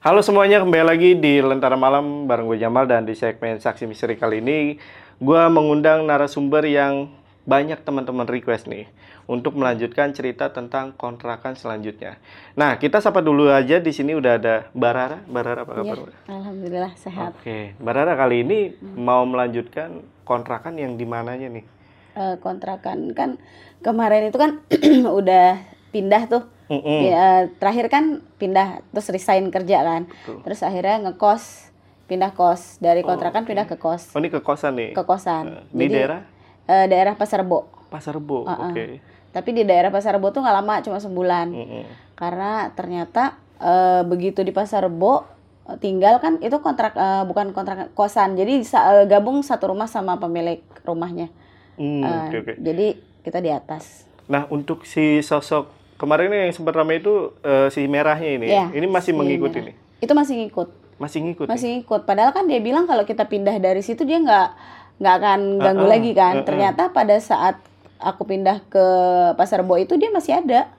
Halo semuanya, kembali lagi di Lentera Malam bareng gue Jamal dan di segmen Saksi Misteri kali ini gue mengundang narasumber yang banyak teman-teman request nih untuk melanjutkan cerita tentang kontrakan selanjutnya. Nah, kita sapa dulu aja di sini udah ada Barara. Barara apa kabar? Ya, Alhamdulillah sehat. Oke, Barara kali ini mau melanjutkan kontrakan yang di mananya nih? Eh, kontrakan kan kemarin itu kan udah pindah tuh. Mm-mm. Ya, terakhir kan pindah terus resign kerja kan. Betul. Terus akhirnya ngekos, pindah kos dari kontrakan pindah ke kos, Oh, ini ke kosan nih? ke kosan. Eh, Di daerah eh, daerah Pasar Rebo. Pasar Rebo. Uh-uh. Oke. Tapi di daerah Pasar Rebo tuh nggak lama, cuma sebulan. Mm-mm. Karena ternyata eh, begitu di Pasar Rebo eh, tinggal kan itu kontrak eh, bukan kontrak kosan. Jadi eh, gabung satu rumah sama pemilik rumahnya. Hmm, Eh, oke, oke. Jadi kita di atas. Nah, untuk si sosok kemarin nih yang sempat ramai itu eh, si merahnya ini. Iya, ini masih si mengikuti merah. nih. Itu masih ngikut. Masih ngikut. nih? Masih ngikut. Padahal kan dia bilang kalau kita pindah dari situ dia nggak nggak akan ganggu Uh-uh, lagi kan. uh-uh. Ternyata pada saat aku pindah ke Pasar Bo itu dia masih ada.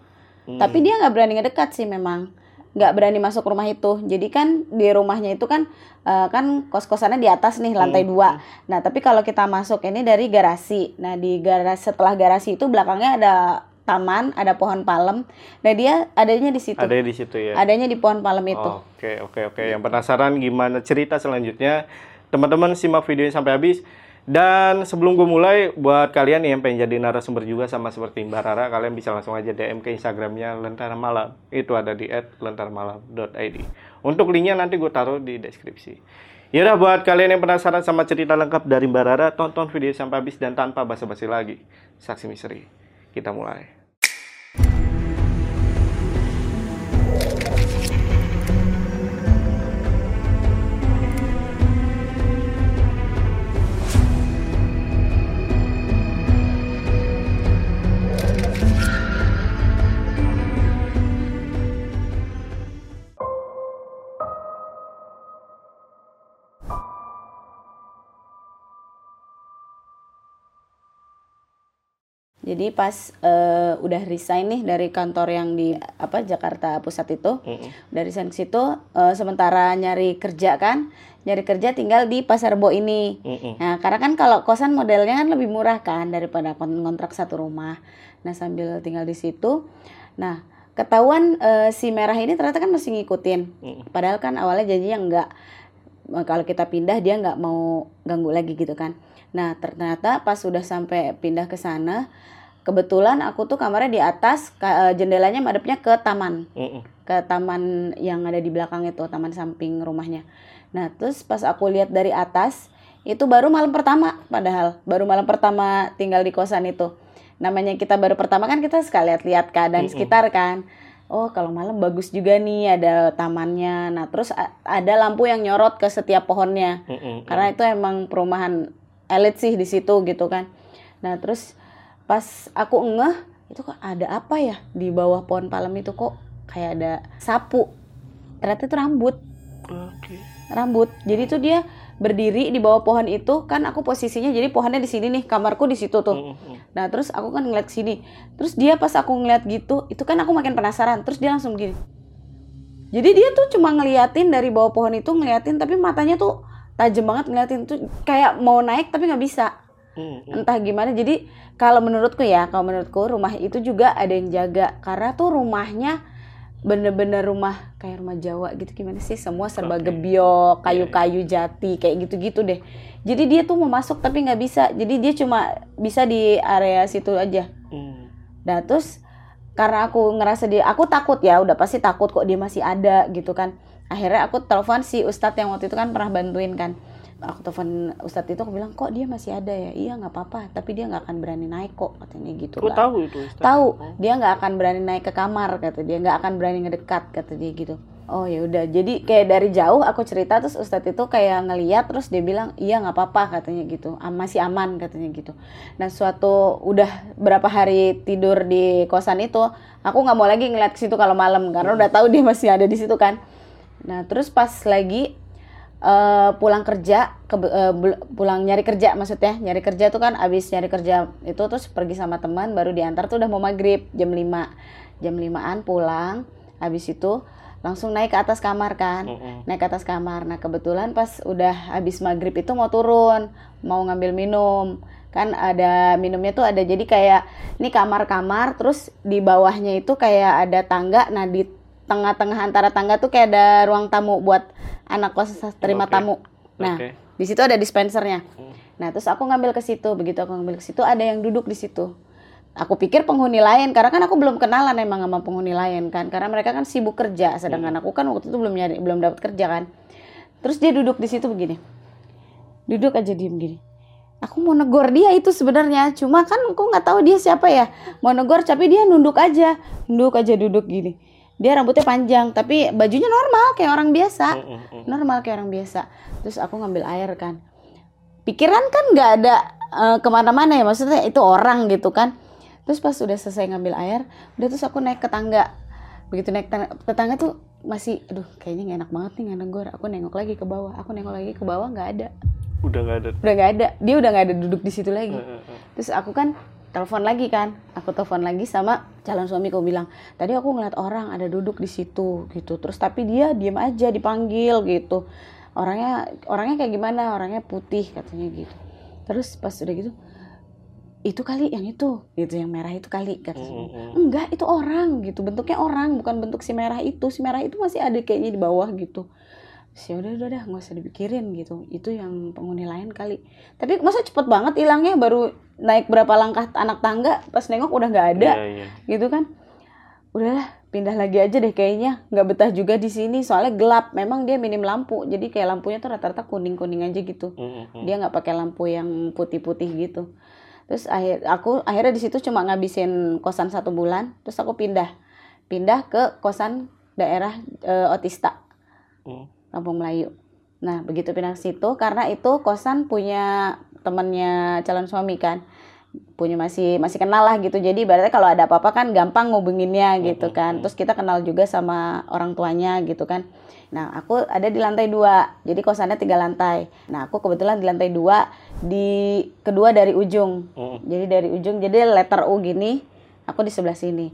Hmm. Tapi dia nggak berani ngedekat sih memang. Nggak berani masuk rumah itu. Jadi kan di rumahnya itu kan eh, kan kos-kosannya di atas nih lantai Hmm, dua. Nah tapi kalau kita masuk ini dari garasi. Nah di garasi setelah garasi itu belakangnya ada taman, ada pohon palem. Nah dia adanya di situ. Ada di situ ya. Adanya di pohon palem itu. Oke, oke, oke. Yang penasaran gimana cerita selanjutnya? Teman-teman simak videonya sampai habis. Dan sebelum gue mulai, buat kalian yang pengen jadi narasumber juga sama seperti Mbak Rara, kalian bisa langsung aja DM ke Instagramnya Lentera Malam. Itu ada di @lentaramalam.id. Untuk linknya nanti gue taruh di deskripsi. Yaudah buat kalian yang penasaran sama cerita lengkap dari Mbak Rara, tonton video sampai habis dan tanpa basa-basi lagi. Saksi misteri. Kita mulai. Jadi pas eh, udah resign nih dari kantor yang di apa Jakarta Pusat itu, Mm-mm. dari resign ke situ eh, sementara nyari kerja kan, nyari kerja tinggal di Pasar Bo ini. Mm-mm. Nah, karena kan kalau kosan modelnya kan lebih murah kan daripada kon- kontrak satu rumah. Nah, sambil tinggal di situ. Nah, ketahuan eh, si merah ini ternyata kan masih ngikutin. Mm-mm. Padahal kan awalnya janjinya enggak kalau kita pindah dia nggak mau ganggu lagi gitu kan. Nah, ternyata pas sudah sampai pindah ke sana, kebetulan aku tuh kamarnya di atas, eh, jendelanya madepnya ke taman Mm-mm. ke taman yang ada di belakang itu, taman samping rumahnya. Nah, terus pas aku lihat dari atas, itu baru malam pertama padahal, baru malam pertama tinggal di kosan itu. Namanya kita baru pertama kan kita sekali lihat-lihat keadaan Mm-mm. sekitar kan. Oh, kalau malam bagus juga nih ada tamannya. Nah, terus ada lampu yang nyorot ke setiap pohonnya. Mm-mm. Karena itu emang perumahan elit sih di situ gitu kan. Nah, terus pas aku ngeh, itu kok ada apa ya di bawah pohon palem itu kok kayak ada sapu. Ternyata itu rambut, Oke. rambut. Jadi tuh dia berdiri di bawah pohon itu kan aku posisinya jadi pohonnya di sini nih, kamarku di situ tuh. Mm-mm. Nah, terus aku kan ngeliat sini. Terus dia pas aku ngeliat gitu, itu kan aku makin penasaran. Terus dia langsung gini. Jadi dia tuh cuma ngeliatin dari bawah pohon itu ngeliatin tapi matanya tuh tajam banget ngeliatin tuh kayak mau naik tapi nggak bisa. Entah gimana. Jadi kalau menurutku ya, kalau menurutku rumah itu juga ada yang jaga karena tuh rumahnya bener-bener rumah kayak rumah Jawa gitu gimana sih semua serba Oke. gebyok kayu-kayu jati kayak gitu-gitu deh jadi dia tuh mau masuk tapi nggak bisa jadi dia cuma bisa di area situ aja Mm. Nah terus karena aku ngerasa dia, aku takut ya, udah pasti takut kok dia masih ada gitu kan. Akhirnya aku telepon si Ustadz yang waktu itu kan pernah bantuin kan. Aku telepon Ustadz itu aku bilang kok dia masih ada ya, iya nggak apa-apa, tapi dia nggak akan berani naik kok katanya gitu lah. tahu itu. Ustaz. Tahu, Oh. dia nggak akan berani naik ke kamar kata dia, nggak akan berani ngedekat kata dia gitu. Oh ya udah, jadi kayak dari jauh aku cerita terus Ustadz itu kayak ngeliat terus dia bilang iya nggak apa-apa katanya gitu, Am- masih aman katanya gitu. Nah suatu udah berapa hari tidur di kosan itu, aku nggak mau lagi ngeliat ke situ kalau malam karena udah tahu dia masih ada di situ kan. Nah terus pas lagi eh, pulang kerja ke eh, bul- pulang nyari kerja maksudnya. Nyari kerja tuh kan abis nyari kerja itu terus pergi sama teman baru diantar tuh udah mau maghrib jam 5 jam 5an pulang habis itu langsung naik ke atas kamar kan. Mm-mm. naik ke atas kamar. Nah kebetulan pas udah habis maghrib itu mau turun mau ngambil minum. Kan ada minumnya tuh ada jadi kayak ini kamar-kamar terus di bawahnya itu kayak ada tangga. Nah di tengah-tengah antara tangga tuh kayak ada ruang tamu buat anak kos terima Oke. tamu. Nah Oke. di situ ada dispensernya. Hmm. nah terus aku ngambil ke situ. Begitu aku ngambil ke situ ada yang duduk di situ. Aku pikir penghuni lain karena kan aku belum kenalan emang sama penghuni lain kan. Karena mereka kan sibuk kerja sedangkan aku kan waktu itu belum nyari belum dapat kerja kan. Terus dia duduk di situ begini. Duduk aja diem gini. Aku mau negor dia itu sebenarnya. Cuma kan aku nggak tahu dia siapa ya. Mau negor tapi dia nunduk aja. Nunduk aja duduk gini dia rambutnya panjang tapi bajunya normal kayak orang biasa. Mm-mm. normal kayak orang biasa. Terus aku ngambil air kan. Pikiran kan nggak ada eh, ke mana-mana ya maksudnya itu orang gitu kan. Terus pas udah selesai ngambil air udah terus aku naik ke tangga. Begitu naik tangga, ke tangga tuh masih aduh kayaknya nggak enak banget nih nggak negor aku nengok lagi ke bawah aku nengok lagi ke bawah nggak ada. Udah nggak ada. udah nggak ada. Dia udah nggak ada duduk di situ lagi. Terus aku kan telepon lagi kan? Aku telepon lagi sama calon suamiku bilang tadi aku ngeliat orang ada duduk di situ gitu. Terus tapi dia diem aja dipanggil gitu. Orangnya orangnya kayak gimana? Orangnya putih katanya gitu. Terus pas udah gitu itu kali yang itu gitu yang merah itu kali katanya. Mm-mm. enggak itu orang gitu. Bentuknya orang bukan bentuk si merah itu. Si merah itu masih ada kayaknya di bawah gitu Ya udah udah dah nggak usah dipikirin gitu. Itu yang penghuni lain kali. Tapi masa cepet banget hilangnya? Baru naik berapa langkah anak tangga pas nengok udah nggak ada Iya, iya. gitu kan? Udahlah pindah lagi aja deh kayaknya. Nggak betah juga di sini soalnya gelap. Memang dia minim lampu jadi kayak lampunya tuh rata-rata kuning kuning aja gitu. Mm-mm. dia nggak pakai lampu yang putih-putih gitu. Terus akhir aku akhirnya di situ cuma ngabisin kosan satu bulan. Terus aku pindah. Pindah ke kosan daerah eh, Otista. Mm. Kampung Melayu. Nah begitu pindah ke situ karena itu kosan punya temennya calon suami kan. Punya masih masih kenal lah gitu. Jadi ibaratnya kalau ada apa-apa kan gampang ngubunginnya gitu kan. Terus kita kenal juga sama orang tuanya gitu kan. Nah aku ada di lantai dua. Jadi kosannya tiga lantai. Nah aku kebetulan di lantai dua di kedua dari ujung. Jadi dari ujung jadi letter U gini aku di sebelah sini.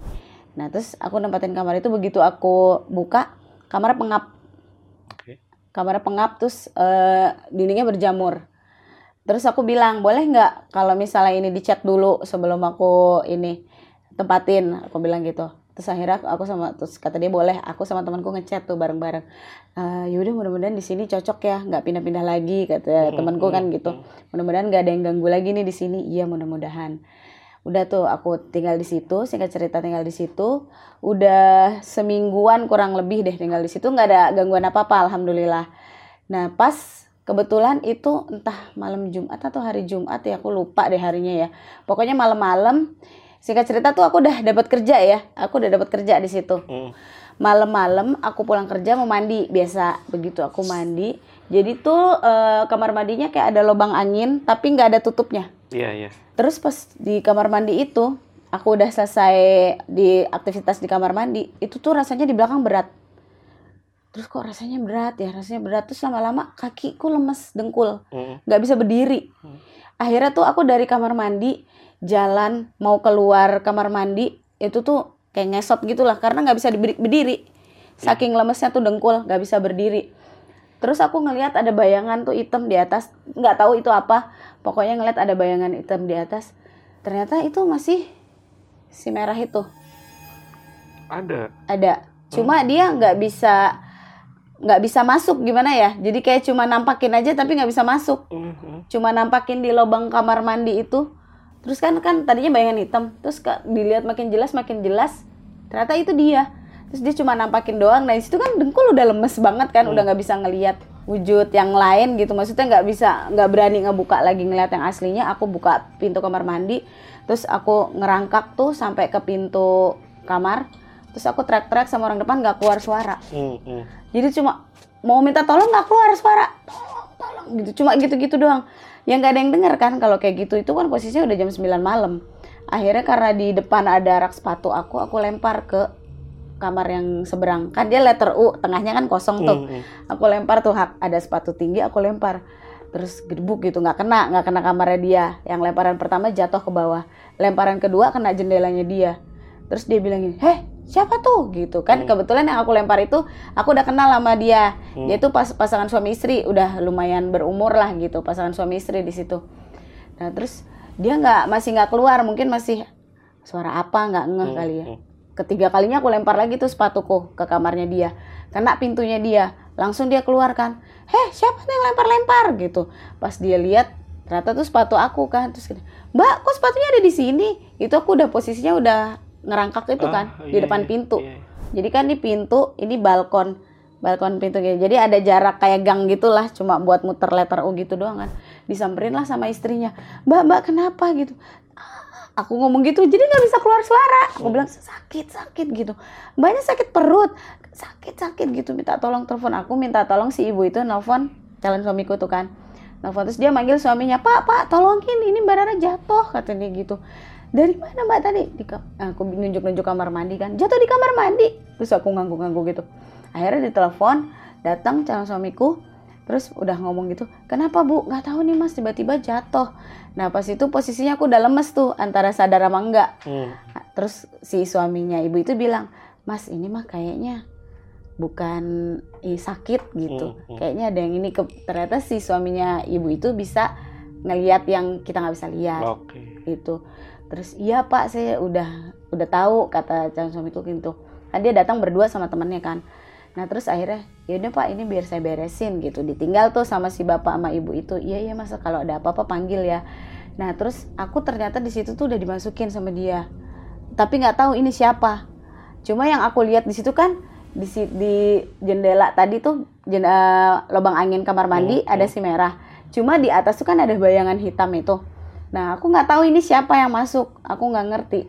Nah terus aku nempatin kamar itu. Begitu aku buka kamarnya pengap. Kamarnya pengap terus eh, dindingnya berjamur. Terus aku bilang boleh nggak kalau misalnya ini dicat dulu sebelum aku ini tempatin? Aku bilang gitu. Terus akhirnya aku, aku sama terus kata dia boleh. Aku sama temanku ngechat tuh bareng-bareng. Eh yaudah mudah-mudahan di sini cocok ya nggak pindah-pindah lagi kata temanku kan gitu. mudah-mudahan nggak ada yang ganggu lagi nih di sini. Iya mudah-mudahan udah tuh aku tinggal di situ singkat cerita tinggal di situ. Udah semingguan kurang lebih deh tinggal di situ nggak ada gangguan apa apa alhamdulillah. Nah pas kebetulan itu entah malam Jumat atau hari Jumat ya aku lupa deh harinya ya. Pokoknya malam-malam singkat cerita tuh aku udah dapat kerja ya aku udah dapat kerja di situ. Mm. malam-malam aku pulang kerja mau mandi biasa begitu aku mandi. Jadi tuh eh, kamar mandinya kayak ada lubang angin tapi nggak ada tutupnya Iya, iya. terus pas di kamar mandi itu aku udah selesai di aktivitas di kamar mandi itu tuh rasanya di belakang berat. Terus kok rasanya berat ya rasanya berat. Terus lama-lama kakiku lemes dengkul. Mm. nggak bisa berdiri. Akhirnya tuh aku dari kamar mandi jalan mau keluar kamar mandi itu tuh kayak ngesot gitulah karena nggak bisa berdiri saking lemesnya tuh dengkul nggak bisa berdiri terus aku ngelihat ada bayangan tuh hitam di atas. Nggak tahu itu apa. Pokoknya ngeliat ada bayangan hitam di atas. Ternyata itu masih si merah itu. Ada. ada. Cuma dia nggak bisa nggak bisa masuk. Gimana ya? Jadi kayak cuma nampakin aja tapi nggak bisa masuk. Mm-mm. cuma nampakin di lubang kamar mandi itu. Terus kan kan tadinya bayangan hitam. Terus dilihat makin jelas makin jelas. Ternyata itu dia terus dia cuma nampakin doang. Nah situ kan dengkul udah lemes banget kan udah nggak bisa ngelihat wujud yang lain gitu. Maksudnya nggak bisa nggak berani ngebuka lagi ngeliat yang aslinya. Aku buka pintu kamar mandi terus aku ngerangkak tuh sampai ke pintu kamar. Terus aku teriak-teriak sama orang depan nggak keluar suara. Mm-mm. jadi cuma mau minta tolong nggak keluar suara. Tolong tolong gitu. Cuma gitu-gitu doang. Yang nggak ada yang dengar kan kalau kayak gitu itu kan posisinya udah jam 9 malam. Akhirnya karena di depan ada rak sepatu aku aku lempar ke kamar yang seberang. Kan dia letter U tengahnya kan kosong tuh. Mm-mm. aku lempar tuh hak ada sepatu tinggi aku lempar. Terus gedebuk gitu nggak kena nggak kena kamarnya dia. Yang lemparan pertama jatuh ke bawah. Lemparan kedua kena jendelanya dia. Terus dia bilang gini heh siapa tuh? Gitu. Kan Hmm. kebetulan yang aku lempar itu aku udah kenal sama dia. Hmm. dia tuh pas pasangan suami istri udah lumayan berumur lah gitu pasangan suami istri di situ. Nah terus dia nggak masih nggak keluar mungkin masih suara apa nggak ngeh Hmm, kali ya. hmm. Ketiga kalinya aku lempar lagi tuh sepatuku ke kamarnya dia. Kena pintunya dia. Langsung dia keluarkan. Heh siapa nih yang lempar-lempar? Gitu. Pas dia lihat ternyata tuh sepatu aku kan. Terus gini, mbak kok sepatunya ada di sini? Itu aku udah posisinya udah ngerangkak itu kan Ah, di depan iya, pintu. iya. jadi kan di pintu ini balkon balkon pintu gitu. Jadi ada jarak kayak gang gitulah cuma buat muter letter U gitu doang kan. Disamperin lah sama istrinya. Mbak mbak kenapa? Gitu. "Ah," aku ngomong gitu jadi nggak bisa keluar suara. Aku bilang sakit sakit gitu. Mbaknya sakit perut. Sakit sakit gitu. Minta tolong telepon aku minta tolong si ibu itu nelfon calon suamiku tuh kan. Nelfon terus dia manggil suaminya pak pak tolongin ini mbak Rara jatuh kata dia gitu. Dari mana mbak tadi? Di aku nunjuk nunjuk kamar mandi kan. Jatuh di kamar mandi. Terus aku ngangguk ngangguk gitu. Akhirnya ditelepon datang calon suamiku terus udah ngomong gitu kenapa bu? Nggak tahu nih mas tiba-tiba jatuh. Nah pas itu posisinya aku udah lemes tuh antara sadar sama enggak Hmm. Nah, terus si suaminya ibu itu bilang mas ini mah kayaknya bukan eh, sakit gitu. Hmm, hmm. kayaknya ada yang ini. Ke ternyata si suaminya ibu itu bisa ngelihat yang kita nggak bisa lihat. Oke. itu terus iya pak saya udah udah tahu kata calon suamiku gitu. Kan dia datang berdua sama temannya kan nah terus akhirnya yaudah pak ini biar saya beresin gitu. Ditinggal tuh sama si bapak sama ibu itu. Iya iya masa kalau ada apa-apa panggil ya. Nah terus aku ternyata di situ tuh udah dimasukin sama dia. Tapi nggak tahu ini siapa. Cuma yang aku lihat di situ kan di di jendela tadi tuh jen- eh, lubang angin kamar mandi Hmm, ada si merah. Cuma di atas tuh kan ada bayangan hitam itu. Nah aku nggak tahu ini siapa yang masuk. Aku nggak ngerti.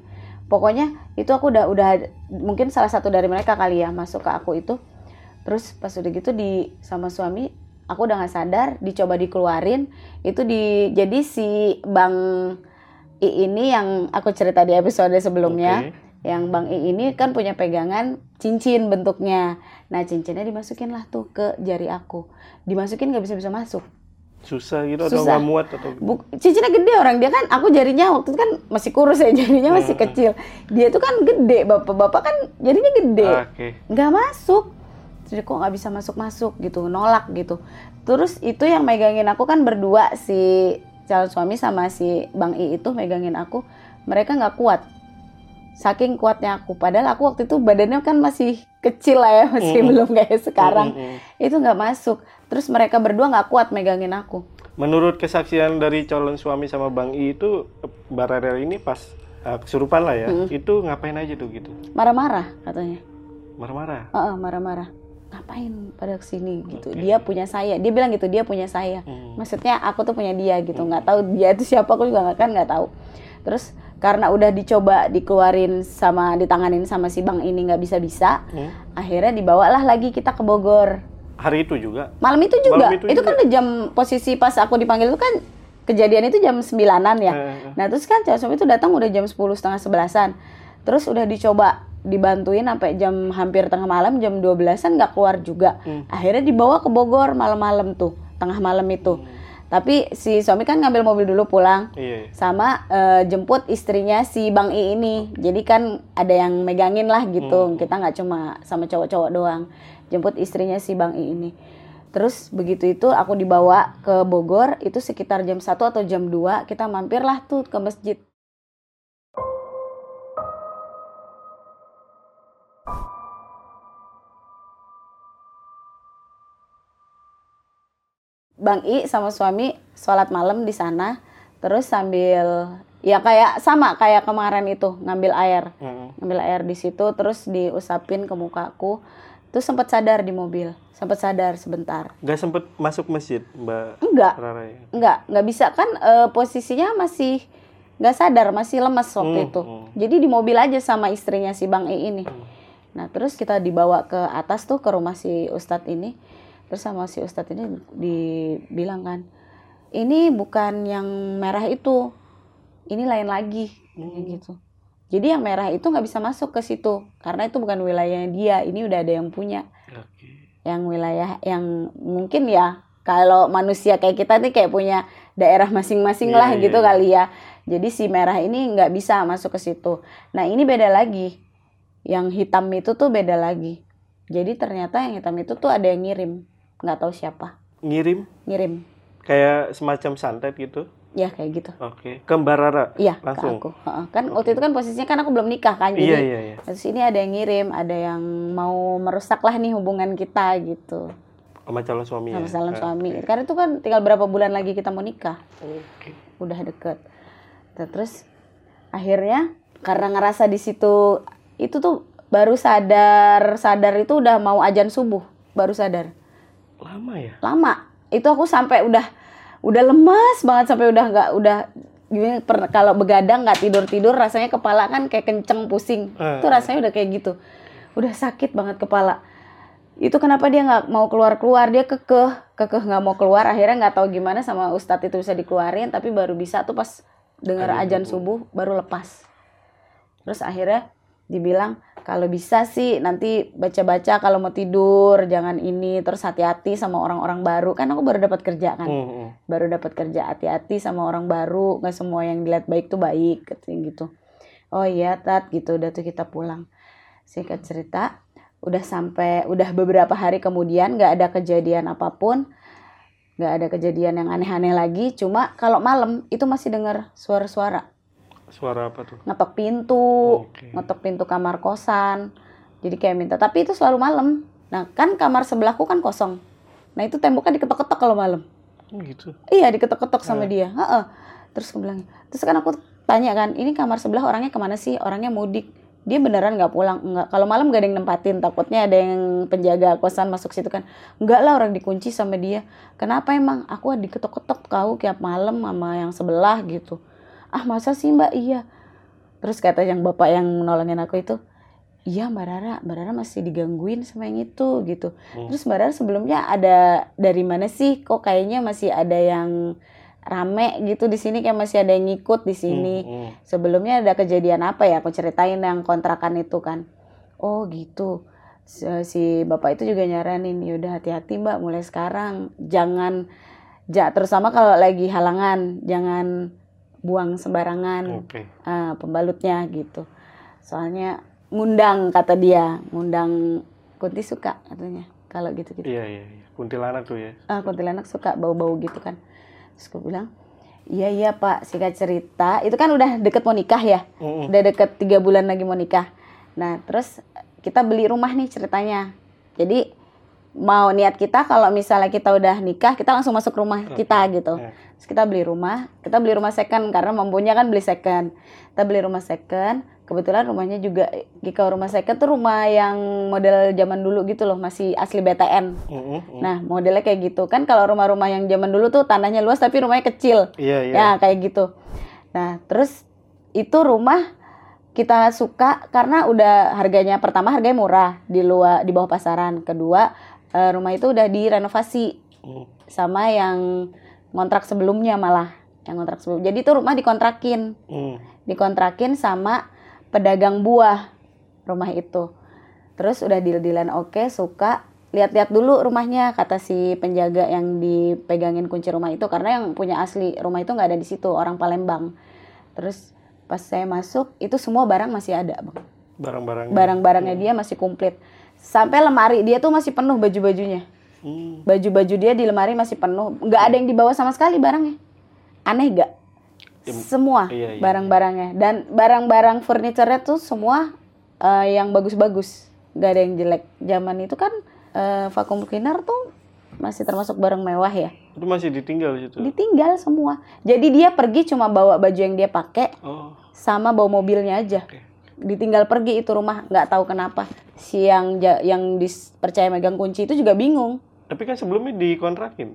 Pokoknya itu aku udah udah mungkin salah satu dari mereka kali ya masuk ke aku itu terus pas udah gitu di sama suami aku udah nggak sadar dicoba dikeluarin itu di jadi si bang I ini yang aku cerita di episode sebelumnya Oke. yang Bang I ini kan punya pegangan cincin bentuknya. Nah cincinnya dimasukin lah tuh ke jari aku. Dimasukin nggak bisa bisa masuk. Susah gitu atau Susah. nggak muat atau Buk, cincinnya gede orang dia kan aku jarinya waktu itu kan masih kurus ya jarinya masih Hmm. kecil. Dia tuh kan gede bapak-bapak kan jarinya gede Oke. nggak masuk jadi kok nggak bisa masuk masuk gitu nolak gitu terus itu yang megangin aku kan berdua si calon suami sama si bang I itu megangin aku mereka nggak kuat saking kuatnya aku padahal aku waktu itu badannya kan masih kecil lah ya masih Mm. belum kayak sekarang Mm, mm, mm. itu nggak masuk terus mereka berdua nggak kuat megangin aku Menurut kesaksian dari calon suami sama Bang I itu Mbak Rere ini pas eh, kesurupan lah ya, Mm. itu ngapain aja tuh gitu? marah-marah katanya Marah-marah. Heeh, marah-marah ngapain pada ke sini gitu Oke. dia punya saya dia bilang gitu dia punya saya Hmm. maksudnya aku tuh punya dia gitu nggak tahu dia itu siapa aku juga nggak kan nggak tahu terus karena udah dicoba dikeluarin sama ditanganin sama si bang ini nggak bisa bisa Hmm. akhirnya dibawalah lagi kita ke Bogor Hari itu juga. malam itu juga Malam itu itu, juga. kan udah jam posisi pas aku dipanggil itu kan kejadian itu jam 9-an ya Eh, Nah terus kan cewek suami itu datang udah jam 10 setengah sebelasan. Terus udah dicoba dibantuin sampai jam hampir tengah malam jam 12-an nggak keluar juga. Hmm. Akhirnya dibawa ke Bogor malam-malam tuh, tengah malam itu. Tapi si suami kan ngambil mobil dulu pulang Iya. sama eh, jemput istrinya si Bang I ini. Jadi kan ada yang megangin lah gitu. Hmm. Kita nggak cuma sama cowok-cowok doang. Jemput istrinya si Bang I ini. Terus begitu itu aku dibawa ke Bogor itu sekitar jam 1 atau jam 2 kita mampirlah tuh ke masjid. Bang I sama suami sholat malam di sana, terus sambil ya kayak sama kayak kemarin itu ngambil air, Mm. ngambil air di situ, terus diusapin ke mukaku, terus sempat sadar di mobil, sempat sadar sebentar. Gak sempet masuk masjid Mbak Enggak, Rara ya? enggak, enggak bisa kan eh, posisinya masih nggak sadar, masih lemes waktu Hmm, itu. hmm. Jadi di mobil aja sama istrinya si Bang I ini. Hmm. Nah terus kita dibawa ke atas tuh ke rumah si Ustadz ini. Terus sama si Ustadz ini dibilang kan, ini bukan yang merah itu, ini lain lagi, Hmm. gitu. Jadi yang merah itu nggak bisa masuk ke situ karena itu bukan wilayahnya dia. Ini udah ada yang punya. Oke. Yang wilayah yang mungkin ya kalau manusia kayak kita nih kayak punya daerah masing-masing Iya, lah iya, gitu iya. kali ya. Jadi si merah ini nggak bisa masuk ke situ. Nah ini beda lagi. Yang hitam itu tuh beda lagi. Jadi ternyata yang hitam itu tuh ada yang ngirim. Nggak tahu siapa. Ngirim Ngirim. kayak semacam santet gitu. Ya kayak gitu. Oke. Ke Mbak Rara. Iya Langsung? ke aku. Kan waktu itu kan posisinya kan aku belum nikah kan. Jadi Iya iya iya. terus ini ada yang ngirim, ada yang mau merusak lah nih hubungan kita gitu. Sama calon suami Sama ya. salam Ah, suami. Karena itu kan tinggal berapa bulan lagi kita mau nikah. Oke. udah deket Nah, terus akhirnya karena ngerasa di situ itu tuh baru sadar sadar itu udah mau ajan subuh baru sadar Lama ya? lama. Itu aku sampai udah udah lemas banget sampai udah nggak udah per- kalau begadang nggak tidur tidur rasanya kepala kan kayak kenceng pusing. Eh. itu rasanya udah kayak gitu. Udah sakit banget kepala. Itu kenapa dia nggak mau keluar keluar dia kekeh kekeh nggak mau keluar. Akhirnya nggak tahu gimana sama ustadz itu bisa dikeluarin tapi baru bisa tuh pas dengar Azan ajan subuh baru lepas. Terus akhirnya dibilang kalau bisa sih nanti baca-baca kalau mau tidur jangan ini terus hati-hati sama orang-orang baru. Kan aku baru dapat kerja kan? Hmm, hmm. baru dapat kerja hati-hati sama orang baru. Nggak semua yang dilihat baik tuh baik gitu. Oh iya tat gitu. Udah tuh kita pulang. Singkat cerita udah sampai udah beberapa hari kemudian nggak ada kejadian apa pun. Nggak ada kejadian yang aneh-aneh lagi. Cuma kalau malam itu masih dengar suara-suara Suara apa tuh? ngetok pintu Oke. ngetok pintu kamar kosan jadi kayak minta tapi itu selalu malam nah kan kamar sebelahku kan kosong nah itu temboknya diketok-ketok kalau malam Oh gitu. Iya diketok-ketok sama Eh. dia. Heeh. Terus aku bilang, terus kan aku tanya kan, ini kamar sebelah orangnya ke mana sih? Orangnya mudik. Dia beneran nggak pulang? Enggak. Kalau malam gak ada yang nempatin, takutnya ada yang penjaga kosan masuk situ kan. Enggak lah orang dikunci sama dia. Kenapa emang? Aku diketok-ketok kau tiap malam sama yang sebelah gitu. Ah masa sih mbak? Iya. Terus kata yang bapak yang nolongin aku itu, iya mbak Rara, mbak Rara masih digangguin sama yang itu gitu. Hmm. Terus Mbak Rara sebelumnya ada dari mana sih? Kok kayaknya masih ada yang rame gitu di sini kayak masih ada yang ngikut di sini. Hmm, hmm. Sebelumnya ada kejadian apa ya? Aku ceritain yang kontrakan itu kan. Oh gitu. Si bapak itu juga nyaranin, yaudah hati-hati mbak mulai sekarang. Jangan, ja, terutama kalau lagi halangan, jangan buang sembarangan Oke. ah, pembalutnya gitu. Soalnya ngundang kata dia, ngundang Kunti suka katanya kalau gitu-gitu. Iya iya iya. Kuntilanak tuh ya. Ah, kuntilanak suka bau-bau gitu kan. Terus gue bilang, iya iya pak, singkat cerita, itu kan udah deket mau nikah ya, Hmm, hmm. udah deket tiga bulan lagi mau nikah. Nah terus kita beli rumah nih ceritanya. Jadi mau niat kita kalau misalnya kita udah nikah, kita langsung masuk rumah kita gitu. Ya. Terus kita beli rumah, kita beli rumah second karena mampunya kan beli second. Kita beli rumah second, kebetulan rumahnya juga jika rumah second tuh rumah yang model zaman dulu gitu loh, masih asli BTN. Hmm. Nah, modelnya kayak gitu. Kan kalau rumah-rumah yang zaman dulu tuh tanahnya luas tapi rumahnya kecil. Iya iya. Ya, kayak gitu. Nah, terus itu rumah kita suka karena udah harganya pertama harganya murah di luar di bawah pasaran. Kedua, eh, rumah itu udah direnovasi Hmm. sama yang ngontrak sebelumnya malah. Yang ngontrak sebelum. Jadi itu rumah dikontrakin Hmm. dikontrakin sama pedagang buah rumah itu. Terus udah deal-dealan oke, suka. Lihat-lihat dulu rumahnya kata si penjaga yang dipegangin kunci rumah itu karena yang punya asli rumah itu nggak ada di situ, orang Palembang. Terus pas saya masuk itu semua barang masih ada, Bang. Barang-barang. Barang-barangnya dia masih komplit. Sampai lemari dia tuh masih penuh baju-bajunya. Hmm. Baju-baju dia di lemari masih penuh. nggak ada yang dibawa sama sekali barangnya. Aneh gak? Im- Semua Iya, iya, barang-barangnya. Dan barang-barang furniture-nya tuh semua eh, yang bagus-bagus. Gak ada yang jelek. Zaman itu kan eh, vacuum cleaner tuh masih termasuk barang mewah ya. Itu masih ditinggal di situ. Ditinggal semua. Jadi dia pergi cuma bawa baju yang dia pakai Oh. sama bawa mobilnya aja. Oke. Ditinggal pergi itu rumah, nggak tahu kenapa. Si yang yang dipercaya megang kunci itu juga bingung. Tapi kan sebelumnya dikontrakin.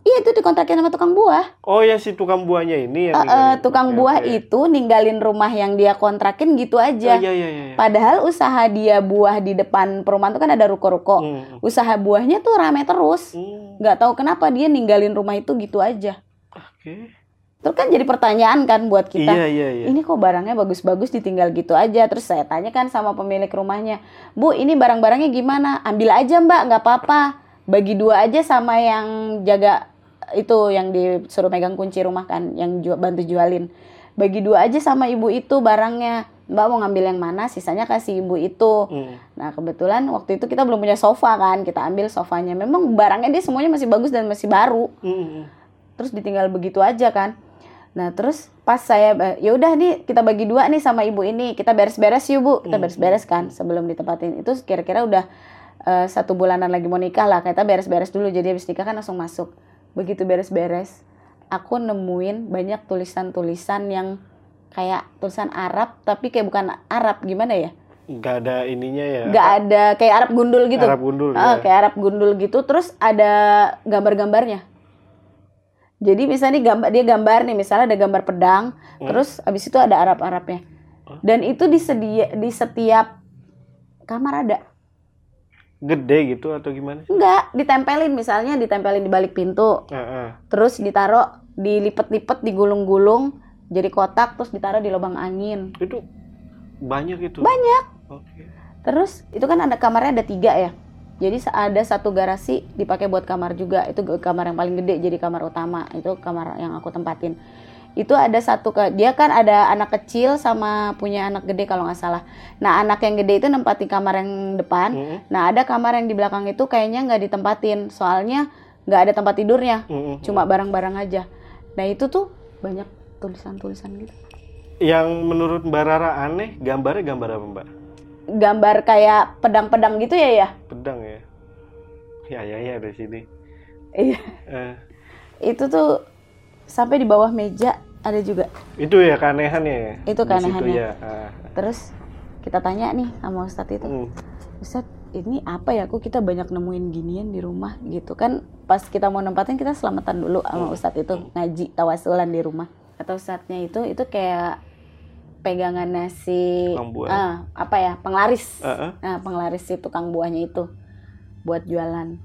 Iya itu dikontrakin sama tukang buah. Oh ya si tukang buahnya ini yang Eh, eh, ninggalin. tukang Oke, buah oke. itu ninggalin rumah yang dia kontrakin gitu Oh, aja. iya iya iya. Padahal usaha dia buah di depan perumahan itu kan ada ruko-ruko. Hmm. Usaha buahnya tuh rame terus. Hmm. Nggak tahu kenapa dia ninggalin rumah itu gitu aja. Oke. Terus kan jadi pertanyaan kan buat kita. Iya iya iya. Ini kok barangnya bagus-bagus ditinggal gitu aja. Terus saya tanya kan sama pemilik rumahnya, Bu ini barang-barangnya gimana? Ambil aja mbak, nggak apa-apa. Bagi dua aja sama yang jaga itu yang disuruh megang kunci rumah kan, yang ju- bantu jualin. bagi dua aja sama ibu itu barangnya mbak mau ngambil yang mana sisanya kasih ibu itu Hmm. nah kebetulan waktu itu kita belum punya sofa kan kita ambil sofanya memang barangnya dia semuanya masih bagus dan masih baru Hmm. terus ditinggal begitu aja kan nah terus pas saya ya udah nih kita bagi dua nih sama ibu ini. Kita beres-beres yuk bu. Kita Hmm. beres-beres kan sebelum ditempatin. Itu kira-kira udah eh, satu bulanan lagi mau nikah lah. Kita beres-beres dulu. Jadi habis nikah kan langsung masuk. Begitu beres-beres aku nemuin banyak tulisan-tulisan yang kayak tulisan Arab tapi kayak bukan Arab. Gimana ya? Nggak ada ininya ya. nggak ada kayak Arab gundul gitu. Arab gundul Ah, ya. kayak Arab gundul gitu. Terus ada gambar-gambarnya jadi misalnya nih gambar dia gambar nih misalnya ada gambar pedang Hmm. terus abis itu ada Arab-Arabnya dan itu disedia di setiap kamar ada Gede gitu atau gimana? sih? enggak ditempelin misalnya ditempelin di balik pintu Heeh. terus ditaruh dilipet-lipet digulung-gulung jadi kotak terus ditaruh di lubang angin Itu banyak itu. banyak Oke. Terus itu kan ada kamarnya ada tiga ya. Jadi ada satu garasi dipakai buat kamar juga. Itu kamar yang paling gede jadi kamar utama. Itu kamar yang aku tempatin. Itu ada satu ke dia kan ada anak kecil sama punya anak gede kalau nggak salah. Nah anak yang gede itu nempatin kamar yang depan. Hmm. Nah ada kamar yang di belakang itu kayaknya nggak ditempatin. Soalnya nggak ada tempat tidurnya. Hmm. Cuma barang-barang aja. Nah itu tuh banyak tulisan-tulisan gitu. Yang menurut Mbak Rara aneh, gambarnya gambar apa Mbak? Gambar kayak pedang-pedang gitu ya ya. Pedang ya. Ya ya ya dari sini. Iya. Eh, itu tuh sampai di bawah meja ada juga itu ya keanehannya ya. Itu Di keanehannya. ya. Ah. terus kita tanya nih sama Ustadz itu Hmm. Ustadz ini apa ya kok kita banyak nemuin ginian di rumah gitu kan pas kita mau nempatin kita selamatan dulu sama Hmm. Ustadz itu ngaji tawasulan di rumah atau Ustadznya itu itu kayak pegangan nasi ah, apa ya penglaris Ah, ah. nah penglaris si tukang buahnya itu buat jualan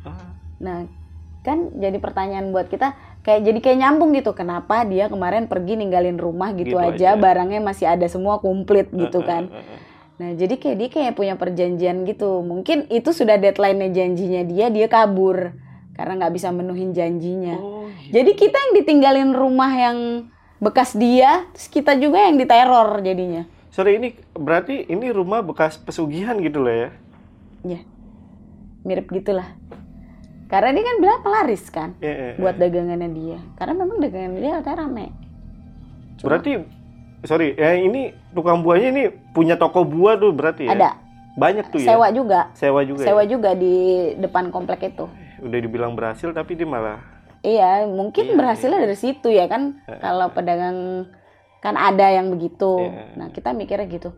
Ah. Nah, kan jadi pertanyaan buat kita kayak jadi kayak nyambung gitu. Kenapa dia kemarin pergi ninggalin rumah gitu, Gitu aja, aja. barangnya masih ada semua komplit gitu kan. ah, ah, ah. Nah, jadi kayak dia kayak punya perjanjian gitu. Mungkin itu sudah deadline-nya janjinya dia, dia kabur karena nggak bisa menuhin janjinya. Oh, iya. Jadi kita yang ditinggalin rumah yang bekas dia, terus kita juga yang diteror jadinya. Sorry ini berarti ini rumah bekas pesugihan gitu loh ya? Ya, mirip gitulah. Karena dia kan bilang pelaris kan. Ya, ya. buat dagangannya dia karena memang dagangan dia katanya rame Berarti sorry, ya ini tukang buahnya ini punya toko buah tuh berarti ya? ada Banyak tuh ya. sewa juga Sewa juga. sewa ya? juga di depan komplek itu Udah dibilang berhasil tapi dia malah iya mungkin Iya, berhasilnya iya. dari situ ya kan kalau pedagang kan ada yang begitu Iya. nah kita mikirnya gitu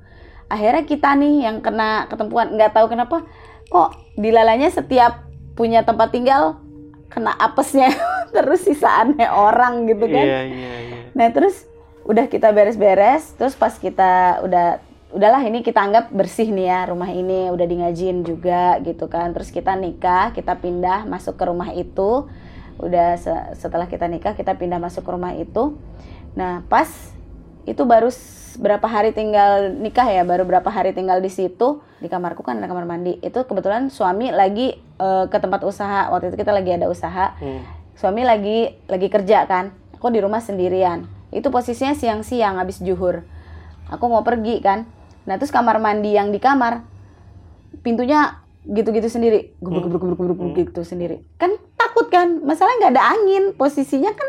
akhirnya kita nih yang kena ketempuan nggak tahu kenapa kok dilalanya setiap punya tempat tinggal kena apesnya terus sisaannya orang gitu kan Iya, iya, iya. Nah terus udah kita beres-beres, terus pas kita udah udahlah ini kita anggap bersih nih ya rumah ini udah di ngajin juga gitu kan. Terus kita nikah, kita pindah masuk ke rumah itu. Udah se- setelah kita nikah kita pindah masuk rumah itu. Nah pas itu baru berapa hari tinggal nikah ya, baru berapa hari tinggal di situ di kamarku kan ada kamar mandi. Itu kebetulan suami lagi eh, ke tempat usaha. Waktu itu kita lagi ada usaha Hmm. suami lagi lagi kerja kan aku di rumah sendirian itu posisinya siang-siang habis juhur aku mau pergi kan nah terus kamar mandi yang di kamar pintunya gitu-gitu sendiri. Gebruk gebruk gebruk gebruk Hmm. gitu sendiri. Kan takut kan? Masalah nggak ada angin. Posisinya kan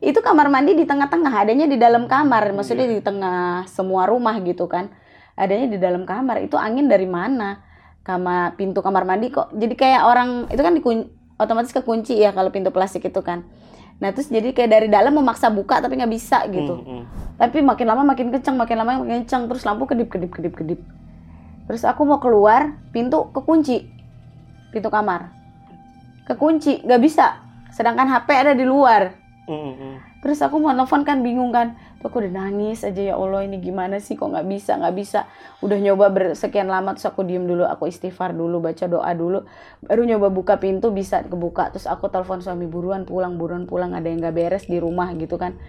itu kamar mandi di tengah-tengah. Adanya di dalam kamar. Maksudnya di tengah semua rumah gitu kan. Adanya di dalam kamar. Itu angin dari mana? Kamar pintu kamar mandi kok. Jadi kayak orang itu kan dikun, otomatis kekunci ya kalau pintu plastik itu kan. Nah terus jadi kayak dari dalam memaksa buka tapi nggak bisa gitu. Hmm, hmm. tapi makin lama makin kencang makin lama makin kencang terus lampu kedip kedip kedip kedip terus aku mau keluar pintu kekunci. Pintu kamar. Kekunci nggak bisa. Sedangkan HP ada di luar. Terus aku mau nelfon kan bingung kan. Tuh aku udah nangis aja ya Allah ini gimana sih? Kok nggak bisa nggak bisa? Udah nyoba bersekian lama terus aku diem dulu. Aku istighfar dulu baca doa dulu. Baru nyoba buka pintu bisa kebuka. Terus aku telepon suami buruan pulang buruan pulang. Ada yang nggak beres di rumah gitu kan.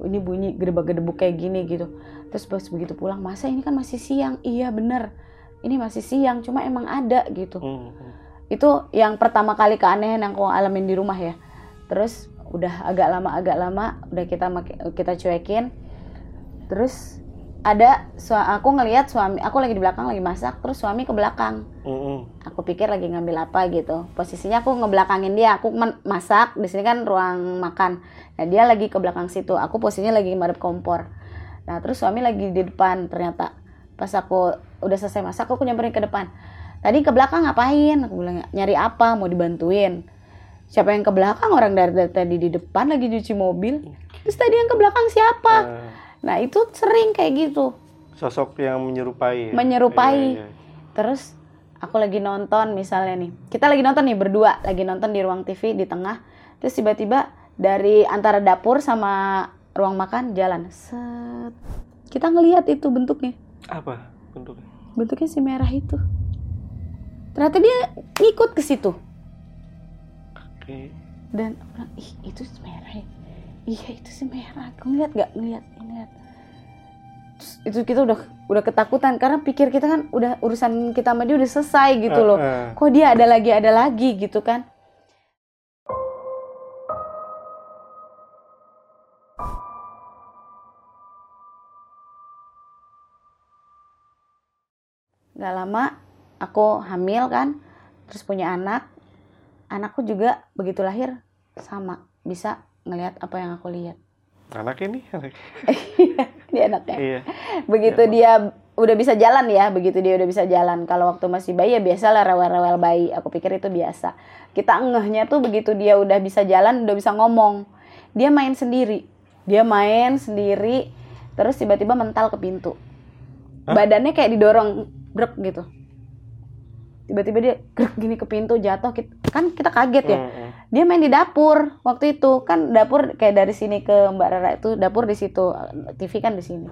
Ini bunyi gedebak-gedebuk kayak gini gitu. Terus pas begitu pulang masa ini kan masih siang? Iya bener ini masih siang cuma emang ada gitu. Hmm, hmm. itu yang pertama kali keanehan yang aku alamin di rumah ya. Terus udah agak lama agak lama udah kita kita cuekin. Terus ada aku ngelihat suami aku lagi di belakang lagi masak terus suami ke belakang. Mm-mm. aku pikir lagi ngambil apa gitu. Posisinya aku ngebelakangin dia aku masak di sini kan ruang makan. Nah dia lagi ke belakang situ aku posisinya lagi madep kompor. Nah terus suami lagi di depan ternyata. Pas aku udah selesai masak aku nyamperin ke depan tadi ke belakang ngapain aku bilang nyari apa mau dibantuin siapa yang ke belakang orang dari, dari tadi di depan lagi cuci mobil terus tadi yang ke belakang siapa Eh, nah itu sering kayak gitu sosok yang menyerupai. ya? Menyerupai. Iya, iya. Terus aku lagi nonton misalnya nih. Kita lagi nonton nih berdua, lagi nonton di ruang TV di tengah. Terus tiba-tiba dari antara dapur sama ruang makan jalan. Set. Kita ngelihat itu bentuknya. Apa bentuknya? Bentuknya si merah itu. Ternyata dia ngikut ke situ. Oke. Dan aku bilang, ih itu si merah ya. Iya itu si merah. Kau ngeliat gak? Ngeliat, ngeliat. Terus itu kita udah udah ketakutan karena pikir kita kan udah urusan kita sama dia udah selesai gitu loh. Kok dia ada lagi ada lagi gitu kan nggak lama aku hamil kan terus punya anak. Anakku juga begitu lahir sama bisa ngelihat apa yang aku lihat. Anak ini. anak- dia anaknya. Iya. begitu Ya, dia udah bisa jalan ya begitu dia udah bisa jalan. Kalau waktu masih bayi ya biasa lah rewel-rewel bayi. Aku pikir itu biasa. Kita ngehnya tuh begitu dia udah bisa jalan udah bisa ngomong. Dia main sendiri. Dia main sendiri terus tiba-tiba mental ke pintu. Hah? badannya kayak didorong grek gitu. Tiba-tiba dia grek gini ke pintu jatuh kan kita kaget ya. Dia main di dapur waktu itu. Kan dapur kayak dari sini ke Mbak Rara itu dapur di situ TV kan di sini.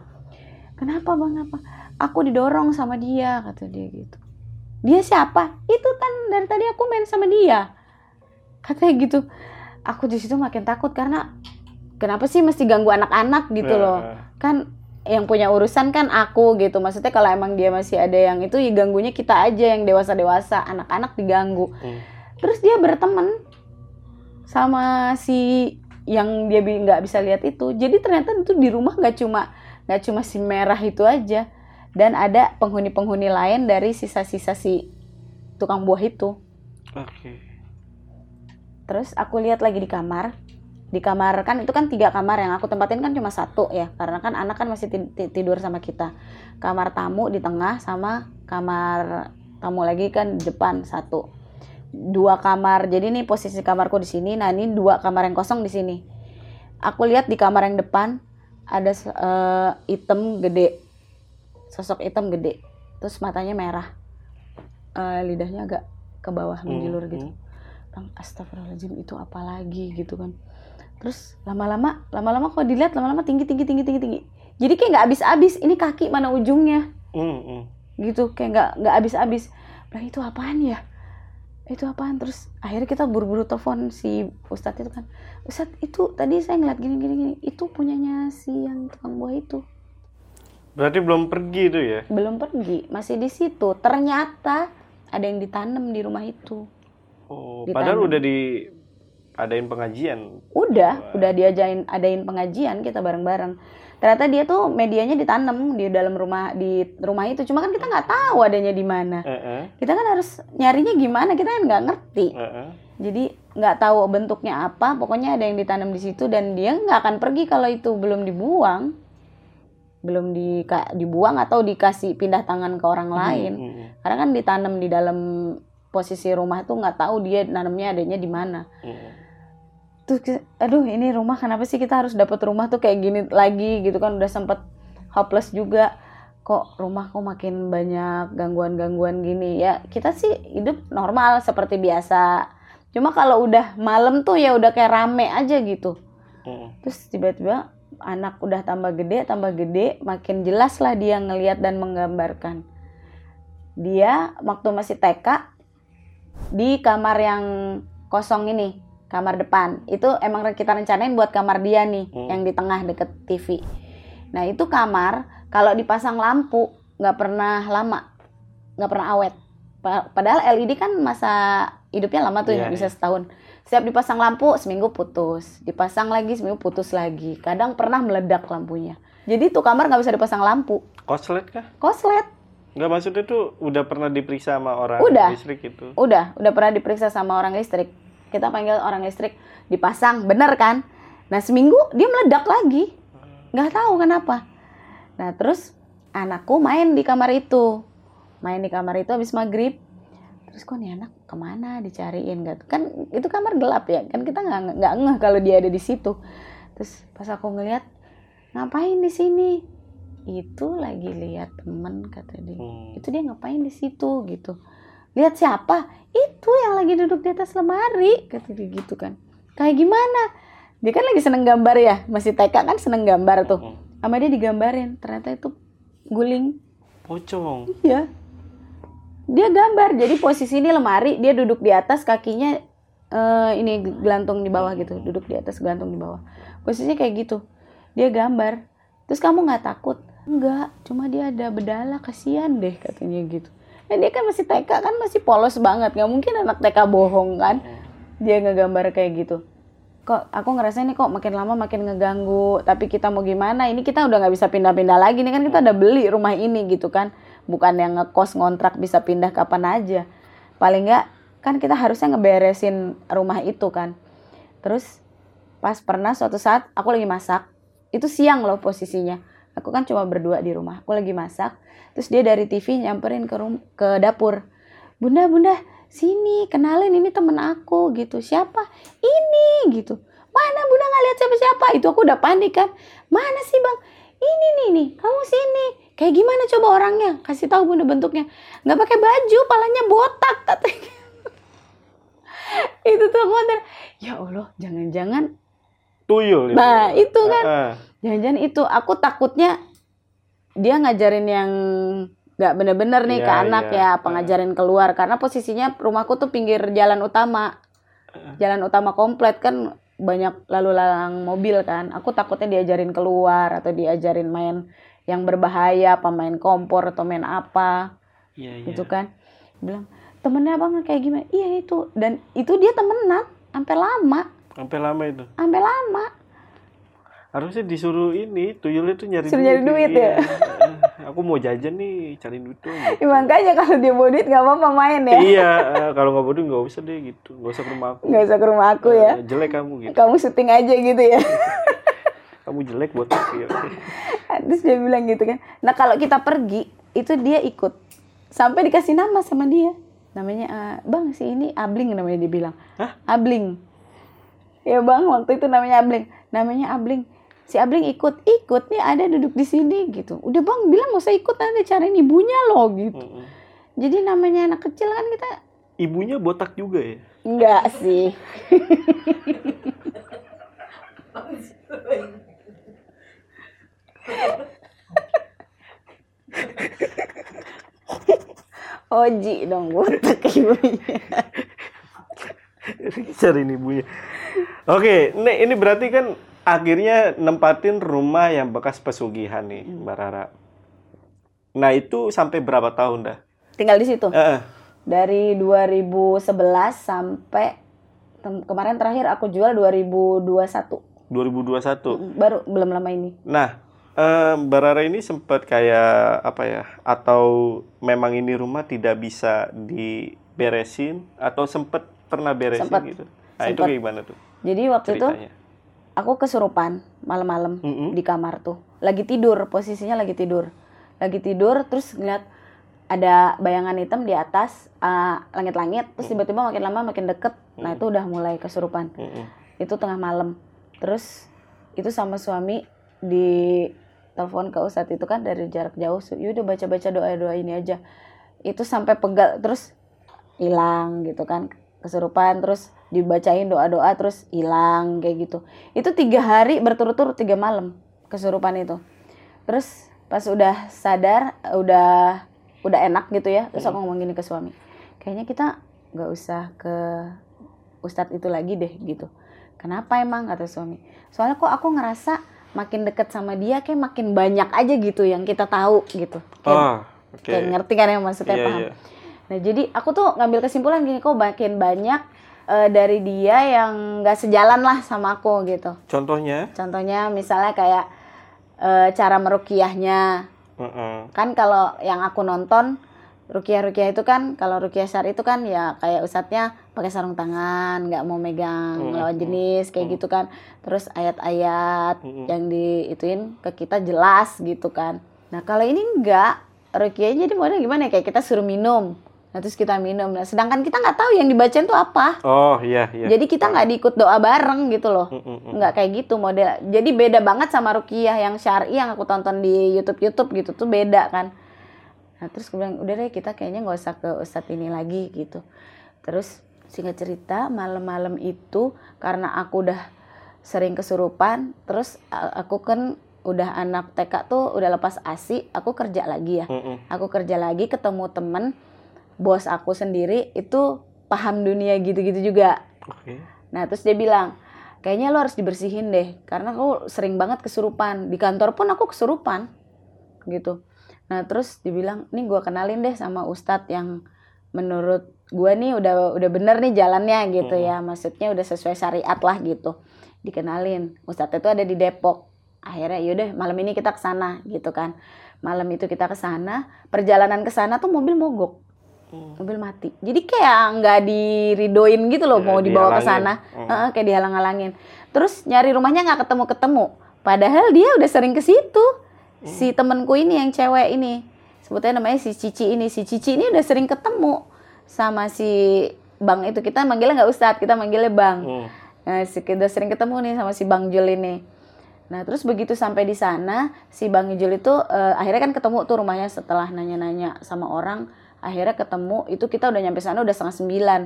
Kenapa bang? Apa? Aku didorong sama dia kata dia gitu. Dia siapa? Itu kan dari tadi aku main sama dia. Katanya gitu. Aku di situ makin takut karena kenapa sih mesti ganggu anak-anak gitu Eh, loh? Kan yang punya urusan kan aku gitu. Maksudnya kalau emang dia masih ada yang itu ya ganggunya kita aja yang dewasa dewasa anak-anak diganggu. Hmm. terus dia berteman sama si yang dia nggak bisa lihat itu. Jadi ternyata itu di rumah nggak cuma nggak cuma si merah itu aja. Dan ada penghuni-penghuni lain dari sisa-sisa si tukang buah itu. Oke. terus aku lihat lagi di kamar di kamar kan itu kan tiga kamar yang aku tempatin kan cuma satu ya karena kan anak kan masih ti- ti- tidur sama kita. Kamar tamu di tengah sama kamar tamu lagi kan di depan satu. Dua kamar jadi nih posisi kamarku di sini nah ini dua kamar yang kosong di sini. Aku lihat di kamar yang depan ada eh, item gede. Sosok hitam gede terus matanya merah. Eh, lidahnya agak ke bawah Hmm, menjulur gitu. hmm. bilang astagfirullahaladzim itu apa lagi gitu kan terus lama-lama lama-lama kok dilihat lama-lama tinggi tinggi tinggi tinggi tinggi. Jadi kayak nggak habis-habis ini kaki mana ujungnya? Hmm, hmm. gitu kayak nggak nggak habis-habis. Bilang itu apaan ya? Itu apaan? Terus akhirnya kita buru-buru telepon si ustadz itu kan ustadz itu tadi saya ngeliat gini gini gini. Itu punyanya si yang tukang buah itu. Berarti belum pergi itu ya? belum pergi masih di situ. Ternyata ada yang ditanam di rumah itu. Oh, Ditanam. padahal udah di adain pengajian. Udah, udah diajain adain pengajian kita bareng-bareng. Ternyata dia tuh medianya ditanam di dalam rumah di rumah itu. Cuma kan kita nggak tahu adanya di mana. Eh, eh, Kita kan harus nyarinya gimana? Kita kan nggak ngerti. eh, eh. Jadi nggak tahu bentuknya apa. Pokoknya ada yang ditanam di situ dan dia nggak akan pergi kalau itu belum dibuang, belum di, dibuang atau dikasih pindah tangan ke orang lain. Hmm, hmm, Karena kan ditanam di dalam posisi rumah tuh nggak tahu dia nanamnya adanya di mana. hmm. Tuh aduh ini rumah kenapa sih kita harus dapat rumah tuh kayak gini lagi? Gitu kan udah sempet hopeless juga. Kok rumah kok makin banyak gangguan-gangguan gini? Ya kita sih hidup normal seperti biasa. Cuma kalau udah malam tuh ya udah kayak rame aja gitu. Hmm. terus tiba-tiba anak udah tambah gede tambah gede makin jelas lah dia ngelihat dan menggambarkan. Dia waktu masih TK di kamar yang kosong ini kamar depan itu emang kita rencanain buat kamar dia nih Hmm. yang di tengah deket TV nah itu kamar kalau dipasang lampu nggak pernah lama nggak pernah awet Pa- padahal LED kan masa hidupnya lama tuh Iya, ya, bisa iya. setahun. Setiap dipasang lampu seminggu putus, dipasang lagi seminggu putus lagi. Kadang pernah meledak lampunya. Jadi tuh kamar nggak bisa dipasang lampu, Koslet kah? koslet. Nggak maksudnya tuh udah pernah diperiksa sama orang Udah. listrik itu. Udah, udah pernah diperiksa sama orang listrik. Kita panggil orang listrik, dipasang, bener kan? Nah seminggu dia meledak lagi, nggak tahu kenapa. Nah terus anakku main di kamar itu, main di kamar itu habis maghrib. Terus kok nih anak ke mana dicariin gitu kan itu kamar gelap ya kan kita nggak nggak ngeh kalau dia ada di situ. Terus pas aku ngeliat ngapain di sini? Itu lagi lihat temen kata dia Hmm. itu dia ngapain di situ gitu lihat siapa? Itu yang lagi duduk di atas lemari. Kata dia gitu kan. Kayak gimana? Dia kan lagi seneng gambar ya. Masih TK kan seneng gambar tuh. Hmm. sama dia digambarin. Ternyata itu guling. Pocong. ya dia gambar. Jadi posisi ini lemari. Dia duduk di atas kakinya eh, ini gelantung di bawah gitu. Duduk di atas gelantung di bawah. Posisinya kayak gitu. Dia gambar. Terus kamu nggak takut? Enggak cuma dia ada bedala. Kasihan deh katanya gitu nah, dia kan masih TK kan masih polos banget. Nggak mungkin anak TK bohong kan? Dia ngegambar kayak gitu. Kok aku ngerasa ini kok makin lama makin ngeganggu. Tapi kita mau gimana? Ini kita udah nggak bisa pindah-pindah lagi. Nih kan kita udah beli rumah ini gitu kan? Bukan yang ngekos ngontrak bisa pindah kapan aja. Paling nggak kan kita harusnya ngeberesin rumah itu kan? Terus pas pernah suatu saat aku lagi masak itu siang loh posisinya aku kan cuma berdua di rumah aku lagi masak terus dia dari TV nyamperin ke rum ke dapur. Bunda bunda sini kenalin ini temen aku gitu. Siapa? Ini gitu. Mana bunda nggak lihat siapa siapa itu aku udah panik kan. Mana sih bang? Ini nih nih kamu sini. Kayak gimana coba orangnya? Kasih tahu bunda bentuknya. Nggak pakai baju palanya botak katanya. Itu tuh aku ya Allah jangan-jangan Tuyul. nah itu kan. Ah, jangan-jangan itu. Aku takutnya dia ngajarin yang nggak bener-bener nih ke Iya, anak iya. ya apa ngajarin keluar. Karena posisinya rumahku tuh pinggir jalan utama. Jalan utama komplet kan banyak lalu lalang mobil kan. Aku takutnya diajarin keluar atau diajarin main yang berbahaya apa main kompor atau main apa. Iya, iya. gitu kan. Bilang temennya abang kayak gimana? Iya itu. Dan itu dia temenan sampai lama. Sampai lama itu. sampai lama Harusnya disuruh ini, tuyul itu nyari Suruh nyari duit iya. ya? Aku mau jajan nih, cari duit dong. gitu. Ya, makanya kalau dia mau duit nggak apa-apa main ya iya, eh, kalau nggak bodoh nggak usah deh gitu, nggak usah ke rumah aku. nggak usah ke rumah aku ya Eh, jelek kamu gitu. kamu syuting aja gitu ya Kamu jelek buat aku ya. terus dia bilang gitu kan nah kalau kita pergi itu dia ikut sampai dikasih nama sama dia namanya eh, bang si ini abling namanya dia bilang Hah? abling ya bang waktu itu namanya abling namanya abling si abling ikut ikut nih ada duduk di sini gitu udah bang bilang nggak usah ikut nanti cariin ibunya loh gitu Mm-mm. jadi namanya anak kecil kan kita Ibunya botak juga ya. enggak sih Oji dong botak ibunya. Cari ibunya. Oke, ini ini berarti kan akhirnya nempatin rumah yang bekas pesugihan nih, Hmm. Mbak Rara. Nah itu sampai berapa tahun dah? Tinggal di situ. Eh. Dari 2011 sampai kemarin terakhir aku jual 2021. 2021. Mm, Baru belum lama ini. Nah, eh, Mbak Rara ini sempat kayak apa ya? Atau memang ini rumah tidak bisa diberesin atau sempat pernah beresin Sempet. gitu? Nah itu Sempet. kayak gimana tuh Jadi waktu itu ceritanya? Aku kesurupan malam-malam Mm-mm. di kamar tuh. Lagi tidur, posisinya lagi tidur. Lagi tidur terus ngeliat ada bayangan hitam di atas ah, langit-langit terus tiba-tiba makin lama makin deket. Nah, itu udah mulai kesurupan. Itu tengah malam. Terus itu sama suami di telepon ke ustadz itu kan dari jarak jauh. Yaudah baca-baca doa-doa ini aja. Itu sampai pegal terus hilang gitu kan kesurupan terus dibacain doa-doa terus hilang kayak gitu. Itu tiga hari berturut-turut tiga malam kesurupan itu. Terus pas udah sadar udah udah enak gitu ya terus aku ngomong gini ke suami kayaknya kita nggak usah ke ustadz itu lagi deh gitu. Kenapa emang? kata suami. Soalnya kok aku ngerasa makin deket sama dia kayak makin banyak aja gitu yang kita tahu gitu. Kayak, Oh, oke. kayak ngerti kan yang maksudnya Iya, paham. iya. Nah jadi aku tuh ngambil kesimpulan gini kok makin banyak eh, dari dia yang nggak sejalan lah sama aku gitu. Contohnya? Contohnya misalnya kayak eh, cara merukiahnya. Heeh. Kan kalau yang aku nonton rukiah-rukiah itu kan kalau rukiah syari itu kan ya kayak ustadznya pakai sarung tangan, nggak mau megang Hmm, lawan hmm, jenis kayak hmm. gitu kan. Terus ayat-ayat Hmm. yang diituin ke kita jelas gitu kan. Nah kalau ini enggak rukiahnya jadi modelnya gimana ya? kayak kita suruh minum. Nah terus kita minum. Nah sedangkan kita nggak tahu yang dibacain tuh apa. Oh iya iya. Jadi kita nggak diikut doa bareng gitu loh. Mm, mm, mm. Nggak kayak gitu model. Jadi beda banget sama rukiah yang syari yang aku tonton di YouTube YouTube gitu tuh beda kan. Nah terus gue bilang udah deh kita kayaknya nggak usah ke ustadz ini lagi gitu. Terus singkat cerita malam-malam itu karena aku udah sering kesurupan, terus aku kan udah anak TK tuh udah lepas asi, aku kerja lagi ya. Mm, mm. Aku kerja lagi ketemu temen bos aku sendiri itu paham dunia gitu-gitu juga. Oke. Nah terus dia bilang kayaknya lo harus dibersihin deh karena aku sering banget kesurupan di kantor pun aku kesurupan gitu. Nah terus dibilang nih gua kenalin deh sama ustadz yang menurut gua nih udah udah bener nih jalannya gitu Hmm. ya maksudnya udah sesuai syariat lah gitu dikenalin ustadz itu ada di Depok akhirnya yaudah malam ini kita ke sana gitu kan malam itu kita ke sana perjalanan ke sana tuh mobil mogok Hmm. mobil mati jadi kayak nggak diridoin gitu loh Ya, mau dibawa ke sana Hmm. Heeh, kayak dihalang-halangin terus nyari rumahnya nggak ketemu ketemu padahal dia udah sering ke situ Hmm. si temenku ini yang cewek ini sebetulnya namanya si Cici ini si Cici ini udah sering ketemu sama si Bang itu kita manggilnya nggak Ustadz kita manggilnya Bang Mm. Nah, si udah sering ketemu nih sama si Bang Jul ini. Nah, terus begitu sampai di sana, si Bang Jul itu eh, akhirnya kan ketemu tuh rumahnya setelah nanya-nanya sama orang. Akhirnya ketemu, itu kita udah nyampe sana udah setengah sembilan.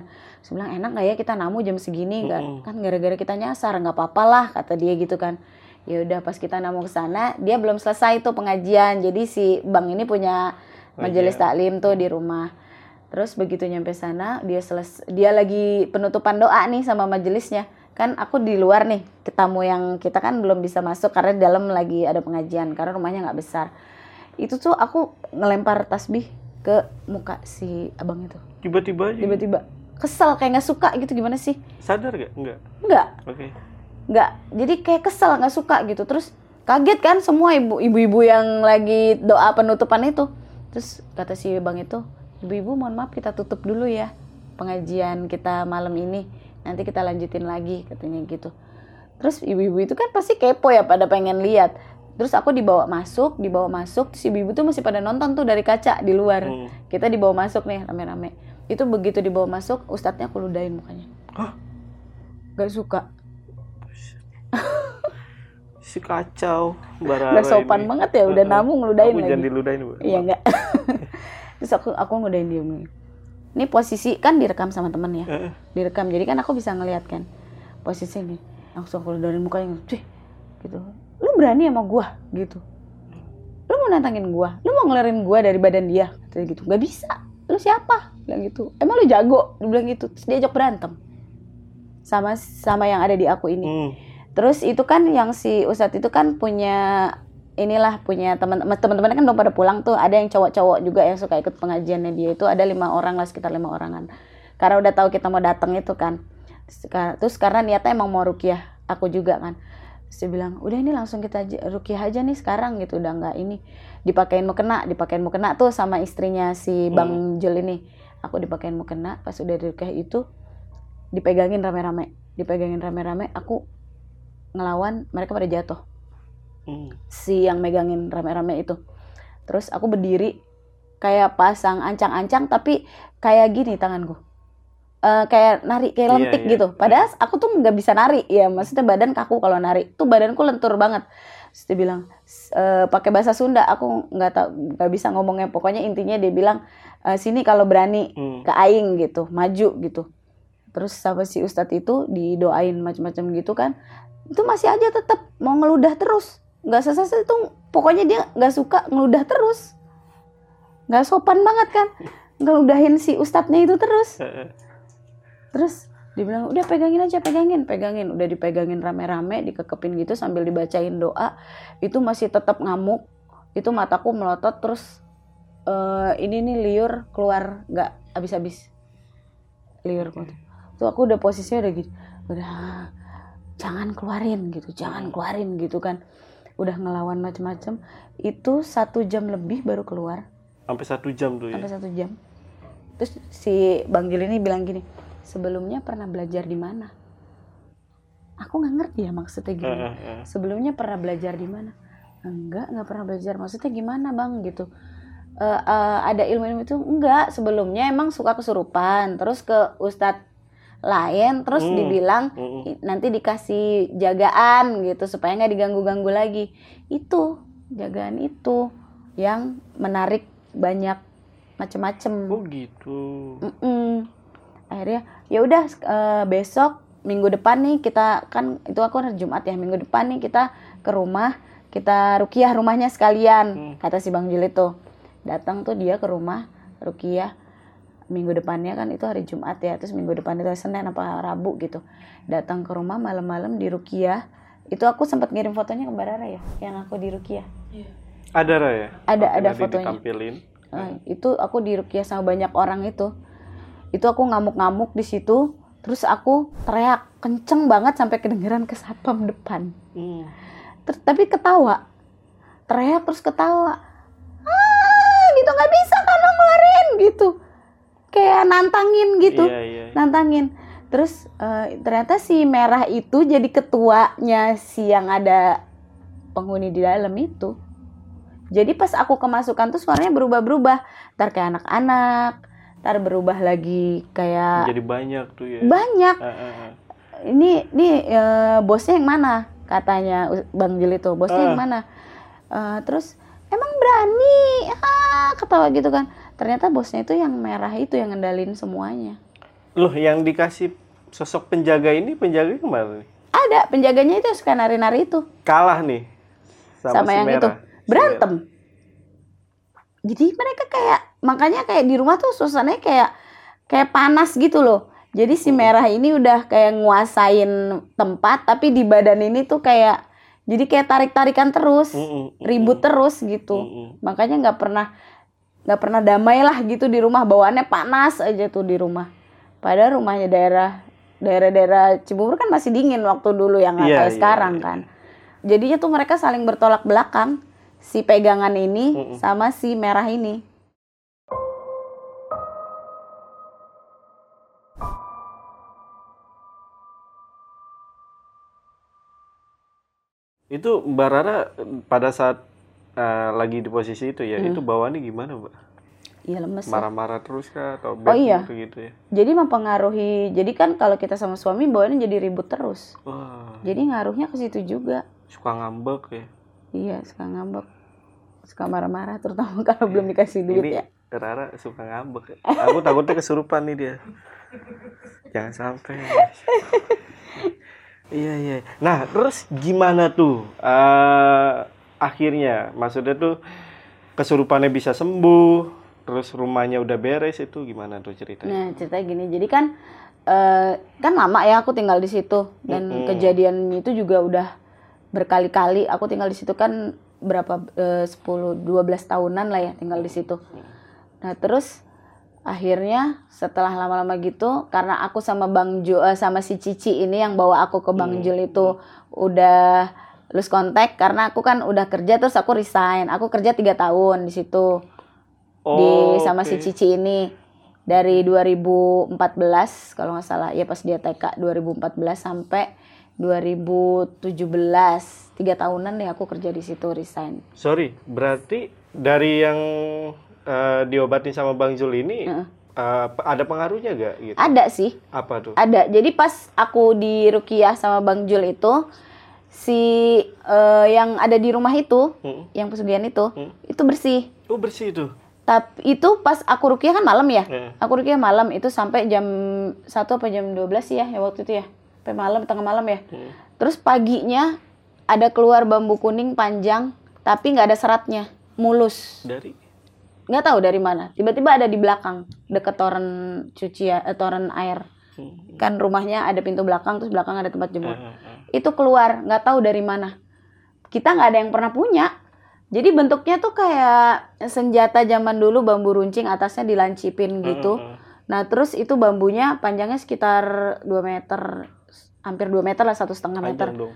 Terus bilang, enak nggak ya kita namu jam segini kan? Mm-mm. Kan gara-gara kita nyasar, nggak apa-apa lah, kata dia gitu kan. Ya udah pas kita namu ke sana, dia belum selesai tuh pengajian. Jadi si Bang ini punya majelis taklim tuh di rumah. Terus begitu nyampe sana, dia seles dia lagi penutupan doa nih sama majelisnya. Kan aku di luar nih, ketamu yang kita kan belum bisa masuk karena di dalam lagi ada pengajian karena rumahnya nggak besar. Itu tuh aku ngelempar tasbih ke muka si abang itu. Tiba-tiba aja. Tiba-tiba kesel kayak nggak suka gitu gimana sih? Sadar gak? Enggak. Enggak, Oke. nggak. Jadi kayak kesel nggak suka gitu. Terus kaget kan semua ibu ibu-ibu yang lagi doa penutupan itu. Terus kata si bang itu, ibu-ibu mohon maaf kita tutup dulu ya pengajian kita malam ini. Nanti kita lanjutin lagi katanya gitu. Terus ibu-ibu itu kan pasti kepo ya pada pengen lihat. Terus aku dibawa masuk, dibawa masuk, terus ibu-ibu tuh masih pada nonton tuh dari kaca di luar. Hmm. Kita dibawa masuk nih rame-rame. Itu begitu dibawa masuk, ustadznya aku ludahin mukanya. Hah? Gak suka. Si kacau. Gak sopan ini. banget ya, udah Heeh. namu ngeludahin Aku lagi. jangan diludahin, Bu. Iya enggak. Terus aku aku ngeludahin dia. Ini posisi kan direkam sama temen ya. Heeh. Direkam. Jadi kan aku bisa ngeliat kan. Posisi ini. Langsung aku ludahin mukanya. Cuy. Gitu. Lu berani sama gua? Gitu. Lu mau nantangin gua? Lu mau ngelerin gua dari badan dia? Katanya gitu. Gak bisa. Lu siapa? Bilang gitu. Emang lu jago? Dia bilang gitu. Terus diajak berantem. Sama sama yang ada di aku ini. Hmm. Terus itu kan yang si Ustadz itu kan punya inilah punya teman teman-teman kan belum pada pulang tuh ada yang cowok-cowok juga yang suka ikut pengajiannya dia itu ada lima orang lah sekitar lima orangan karena udah tahu kita mau datang itu kan terus, ka- terus karena niatnya emang mau rukiah aku juga kan terus dia bilang udah ini langsung kita rukiah aja nih sekarang gitu. Udah nggak ini dipakein mau kena dipakein mau kena tuh sama istrinya si Bang Jul ini. Aku dipakein mau kena pas udah rukiah itu dipegangin rame-rame dipegangin rame-rame aku ngelawan mereka pada jatuh. Hmm. si yang megangin rame-rame itu. Terus aku berdiri kayak pasang ancang-ancang tapi kayak gini tanganku Eh kayak nari kayak Iya, lentik iya. gitu. Padahal aku tuh nggak bisa nari. Ya maksudnya badan kaku kalau nari. Tuh badanku lentur banget. Terus dia bilang "S- eh, pakai bahasa Sunda. Aku nggak tahu nggak bisa ngomongnya. Pokoknya intinya dia bilang "Eh, sini kalau berani Hmm. ke aing gitu maju gitu. Terus sama si ustadz itu didoain macam-macam gitu kan. Itu masih aja tetap mau ngeludah terus. Nggak selesai itu pokoknya dia nggak suka ngeludah terus. Nggak sopan banget kan ngeludahin si ustadznya itu terus. Terus dibilang udah pegangin aja pegangin. Pegangin udah dipegangin rame-rame dikekepin gitu sambil dibacain doa. Itu masih tetap ngamuk. Itu mataku melotot terus eh, ini nih liur keluar. Nggak habis-habis. Liur tuh tuh aku udah posisinya udah gitu. Udah jangan keluarin gitu. Jangan keluarin gitu kan. Udah ngelawan macem-macem. Itu satu jam lebih baru keluar. Sampai satu jam tuh ya. sampai satu jam. Terus si bang Gil ini bilang gini sebelumnya pernah belajar di mana? Aku nggak ngerti ya maksudnya gimana sebelumnya pernah belajar di mana? Enggak nggak pernah belajar. Maksudnya gimana bang? Gitu. Eh, eh, ada ilmu-ilmu itu? Enggak. Sebelumnya emang suka kesurupan terus ke ustadz lain terus Hmm. dibilang. "I- nanti dikasih jagaan gitu supaya nggak diganggu-ganggu lagi. Itu jagaan itu yang menarik banyak macem-macem. Oh gitu. Mm-mm. Akhirnya ya udah eh, besok minggu depan nih kita kan itu aku hari Jumat ya minggu depan nih kita ke rumah kita rukiah rumahnya sekalian Hmm. kata si Bang Jul itu datang tuh dia ke rumah rukiah minggu depannya kan itu hari Jumat ya terus minggu depan itu hari Senin apa Rabu gitu datang ke rumah malam-malam di rukiah itu aku sempat ngirim fotonya ke Mbak Rara ya yang aku di rukiah Ada Ra, ya? Ada- Oke, ada fotonya. Ditampilin. Nah, itu aku dirukiah sama banyak orang itu. Itu aku ngamuk-ngamuk di situ, terus aku teriak kenceng banget sampai kedengeran ke satpam depan. Hmm. Ter- tapi ketawa. Teriak terus ketawa. Ah, gitu nggak bisa kan ngeluarin gitu. Kayak nantangin gitu. Iya iya. Nantangin. Terus eh, ternyata si merah itu jadi ketuanya si yang ada penghuni di dalam itu. Jadi pas aku kemasukan tuh suaranya berubah-berubah. Ntar kayak anak-anak, ntar berubah lagi kayak Jadi banyak tuh ya. banyak. Ah, ah, ah. Ini nih eh, bosnya yang mana? Katanya Bang Jil itu, bosnya yang Ah. mana? Eh, terus emang berani? Ah, ketawa gitu kan. Ternyata bosnya itu yang merah itu yang ngendalin semuanya. Loh, yang dikasih sosok penjaga ini penjaga ke mana nih? Ada penjaganya itu yang suka nari-nari itu Kalah nih. sama, si yang itu merah. berantem. Jadi mereka kayak makanya kayak di rumah tuh suasananya kayak kayak panas gitu loh. Jadi si merah ini udah kayak nguasain tempat tapi di badan ini tuh kayak jadi kayak tarik-tarikan terus, Mm-mm, mm-mm, ribut terus gitu. Makanya nggak pernah nggak pernah damai lah gitu di rumah bawaannya panas aja tuh di rumah. Padahal rumahnya daerah daerah-daerah Cibubur kan masih dingin waktu dulu yang nggak Iya, kayak iya, sekarang iya. kan. Jadinya tuh mereka saling bertolak belakang si pegangan ini sama si merah ini. Itu Mbak Rara pada saat eh, lagi di posisi itu ya, Hmm. itu bawaannya gimana, Mbak? Iya lemes. ya. Marah-marah terus kah atau Oh, iya. gitu, gitu ya? Jadi mempengaruhi. Jadi kan kalau kita sama suami bawaannya jadi ribut terus. Wah, Jadi ngaruhnya ke situ juga. suka ngambek ya. Iya, suka ngambek. Suka marah-marah terutama kalau belum dikasih duit Ini ya. Rara suka ngambek. ya. Aku takutnya kesurupan nih dia. Jangan sampai. iya iya. Nah terus gimana tuh eh akhirnya? Maksudnya tuh kesurupannya bisa sembuh, terus rumahnya udah beres itu gimana tuh ceritanya? Nah, ceritanya gini. Jadi kan eh kan lama ya aku tinggal di situ dan Mm-mm. kejadian itu juga udah berkali-kali aku tinggal di situ kan berapa eh, 10 12 tahunan lah ya tinggal di situ. Nah, terus akhirnya setelah lama-lama gitu karena aku sama Bang Jo eh, sama si Cici ini yang bawa aku ke Bang Hmm. Jul itu udah lose kontak karena aku kan udah kerja terus aku resign. Aku kerja tiga tahun di situ di sama si Oh, oke. Cici ini dari 2014 kalau nggak salah ya pas dia TK 2014 sampai 2017 tiga tahunan deh aku kerja di situ resign Sorry, berarti dari yang eh, diobatin sama Bang Zul ini Heeh. eh, ada pengaruhnya gak gitu? ada sih Apa tuh? ada jadi pas aku di Rukiah sama Bang Jul itu si eh, yang ada di rumah itu Hmm. yang pesugihan itu Hmm. itu bersih Oh bersih itu. tapi itu pas aku Rukiah kan malam ya Heeh. aku Rukiah malam itu sampai jam 1 apa jam 12 sih ya, ya waktu itu ya sampai malam tengah malam ya Hmm. Terus paginya ada keluar bambu kuning panjang tapi nggak ada seratnya, mulus. Dari Nggak tahu dari mana. Tiba-tiba ada di belakang deket toren cuci ya, eh, toren air. Hmm. Kan rumahnya ada pintu belakang terus belakang ada tempat jemur. Eh, eh. Itu keluar nggak tahu dari mana. Kita nggak ada yang pernah punya. Jadi bentuknya tuh kayak senjata zaman dulu bambu runcing atasnya dilancipin gitu. Nah terus itu bambunya panjangnya sekitar 2 meter, hampir 2 meter lah satu setengah meter dong.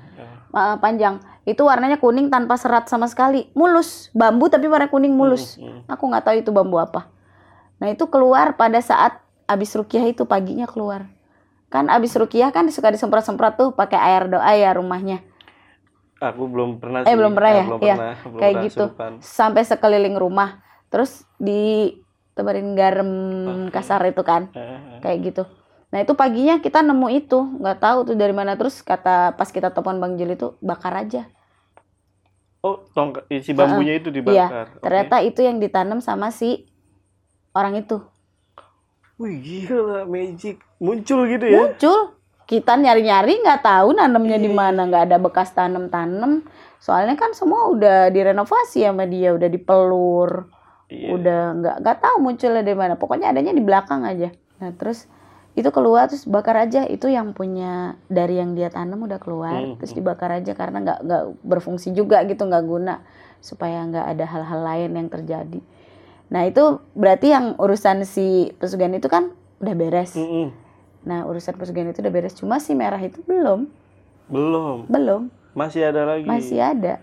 Ya. uh, panjang. Itu warnanya kuning tanpa serat sama sekali, mulus. Bambu tapi warna kuning mulus. Hmm, hmm. Aku nggak tahu itu bambu apa. Nah itu keluar pada saat abis rukiah itu paginya keluar. Kan abis rukiah kan suka disemprot-semprot tuh pakai air doa ya rumahnya. Aku belum pernah Eh, sih. belum pernah ya? belum Iya, pernah, belum kayak pernah gitu. kesurupan. Sampai sekeliling rumah. Terus ditebarin garam kasar itu kan. Kayak gitu. Nah itu paginya kita nemu itu, nggak tahu tuh dari mana terus kata pas kita telepon Bang Jil itu bakar aja. Oh, tongkat isi bambunya itu Iya, dibakar. Oke. ternyata itu yang ditanam sama si orang itu. Wih, gila magic. Muncul gitu ya. Muncul, kita nyari-nyari nggak tahu nanamnya di Iya. mana, nggak ada bekas tanam-tanam. Soalnya kan semua udah direnovasi sama dia, udah dipelur, Iya. udah nggak nggak tahu munculnya dari mana. Pokoknya adanya di belakang aja. Nah terus itu keluar terus bakar aja itu yang punya dari yang dia tanam udah keluar Hmm, terus hmm. dibakar aja karena nggak nggak berfungsi juga gitu nggak guna supaya nggak ada hal-hal lain yang terjadi. Nah itu berarti yang urusan si pesugihan itu kan udah beres. Mm-mm. Nah urusan pesugihan itu udah beres cuma si merah itu belum Belum. belum Masih ada lagi. masih ada.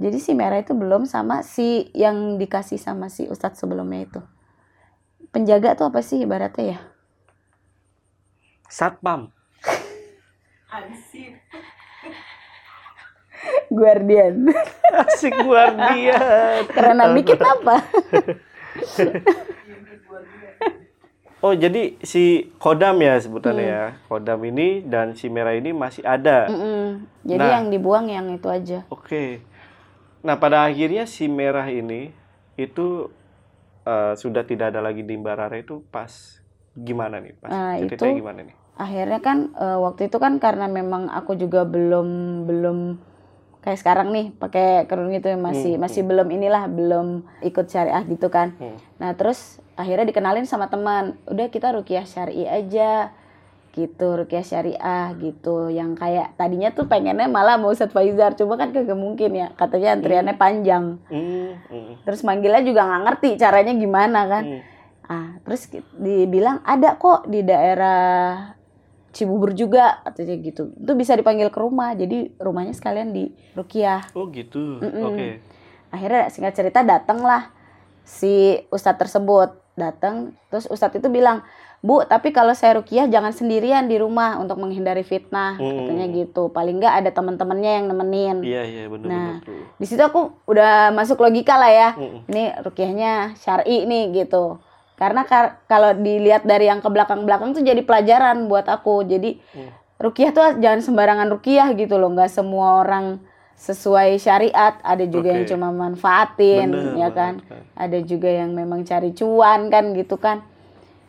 Jadi si merah itu belum sama si yang dikasih sama si ustadz sebelumnya itu. Penjaga tuh apa sih ibaratnya ya? Satpam. Guardian. Asik guardian. Kerenan dikit apa? Oh, jadi si Kodam ya sebutannya Hmm. ya. Kodam ini dan si merah ini masih ada. Mm-mm. Jadi Nah. yang dibuang yang itu aja. Oke. Nah, pada akhirnya si merah ini itu eh, sudah tidak ada lagi di Barara itu pas gimana nih? Pas Nah, ceritanya itu- gimana nih? Akhirnya kan eh, waktu itu kan karena memang aku juga belum belum kayak sekarang nih pakai kerudung gitu masih Hmm, masih belum inilah belum ikut syariah gitu kan. Hmm. Nah terus akhirnya dikenalin sama teman, udah kita rukiah syari aja gitu rukiah syariah gitu yang kayak tadinya tuh pengennya malah mau Ustadz Faizar cuma kan kagak mungkin ya katanya antriannya panjang Hmm, hmm, terus manggilnya juga nggak ngerti caranya gimana kan hmm. ah terus dibilang ada kok di daerah Cibubur juga katanya gitu itu bisa dipanggil ke rumah jadi rumahnya sekalian di rukiah Oh, gitu. Mm-mm. Oke. akhirnya singkat cerita datanglah si ustadz tersebut datang terus ustadz itu bilang bu tapi kalau saya rukiah jangan sendirian di rumah untuk menghindari fitnah Hmm. katanya gitu paling nggak ada teman-temannya yang nemenin Iya, iya, benar Nah. di situ aku udah masuk logika lah ya Mm-mm. ini rukiahnya syari nih gitu karena kar- kalau dilihat dari yang ke belakang-belakang tuh jadi pelajaran buat aku. Jadi Hmm. rukiah tuh jangan sembarangan rukiah gitu loh. Nggak semua orang sesuai syariat. Ada juga yang Oke. cuma manfaatin Bener ya kan? kan. ada juga yang memang cari cuan kan gitu kan?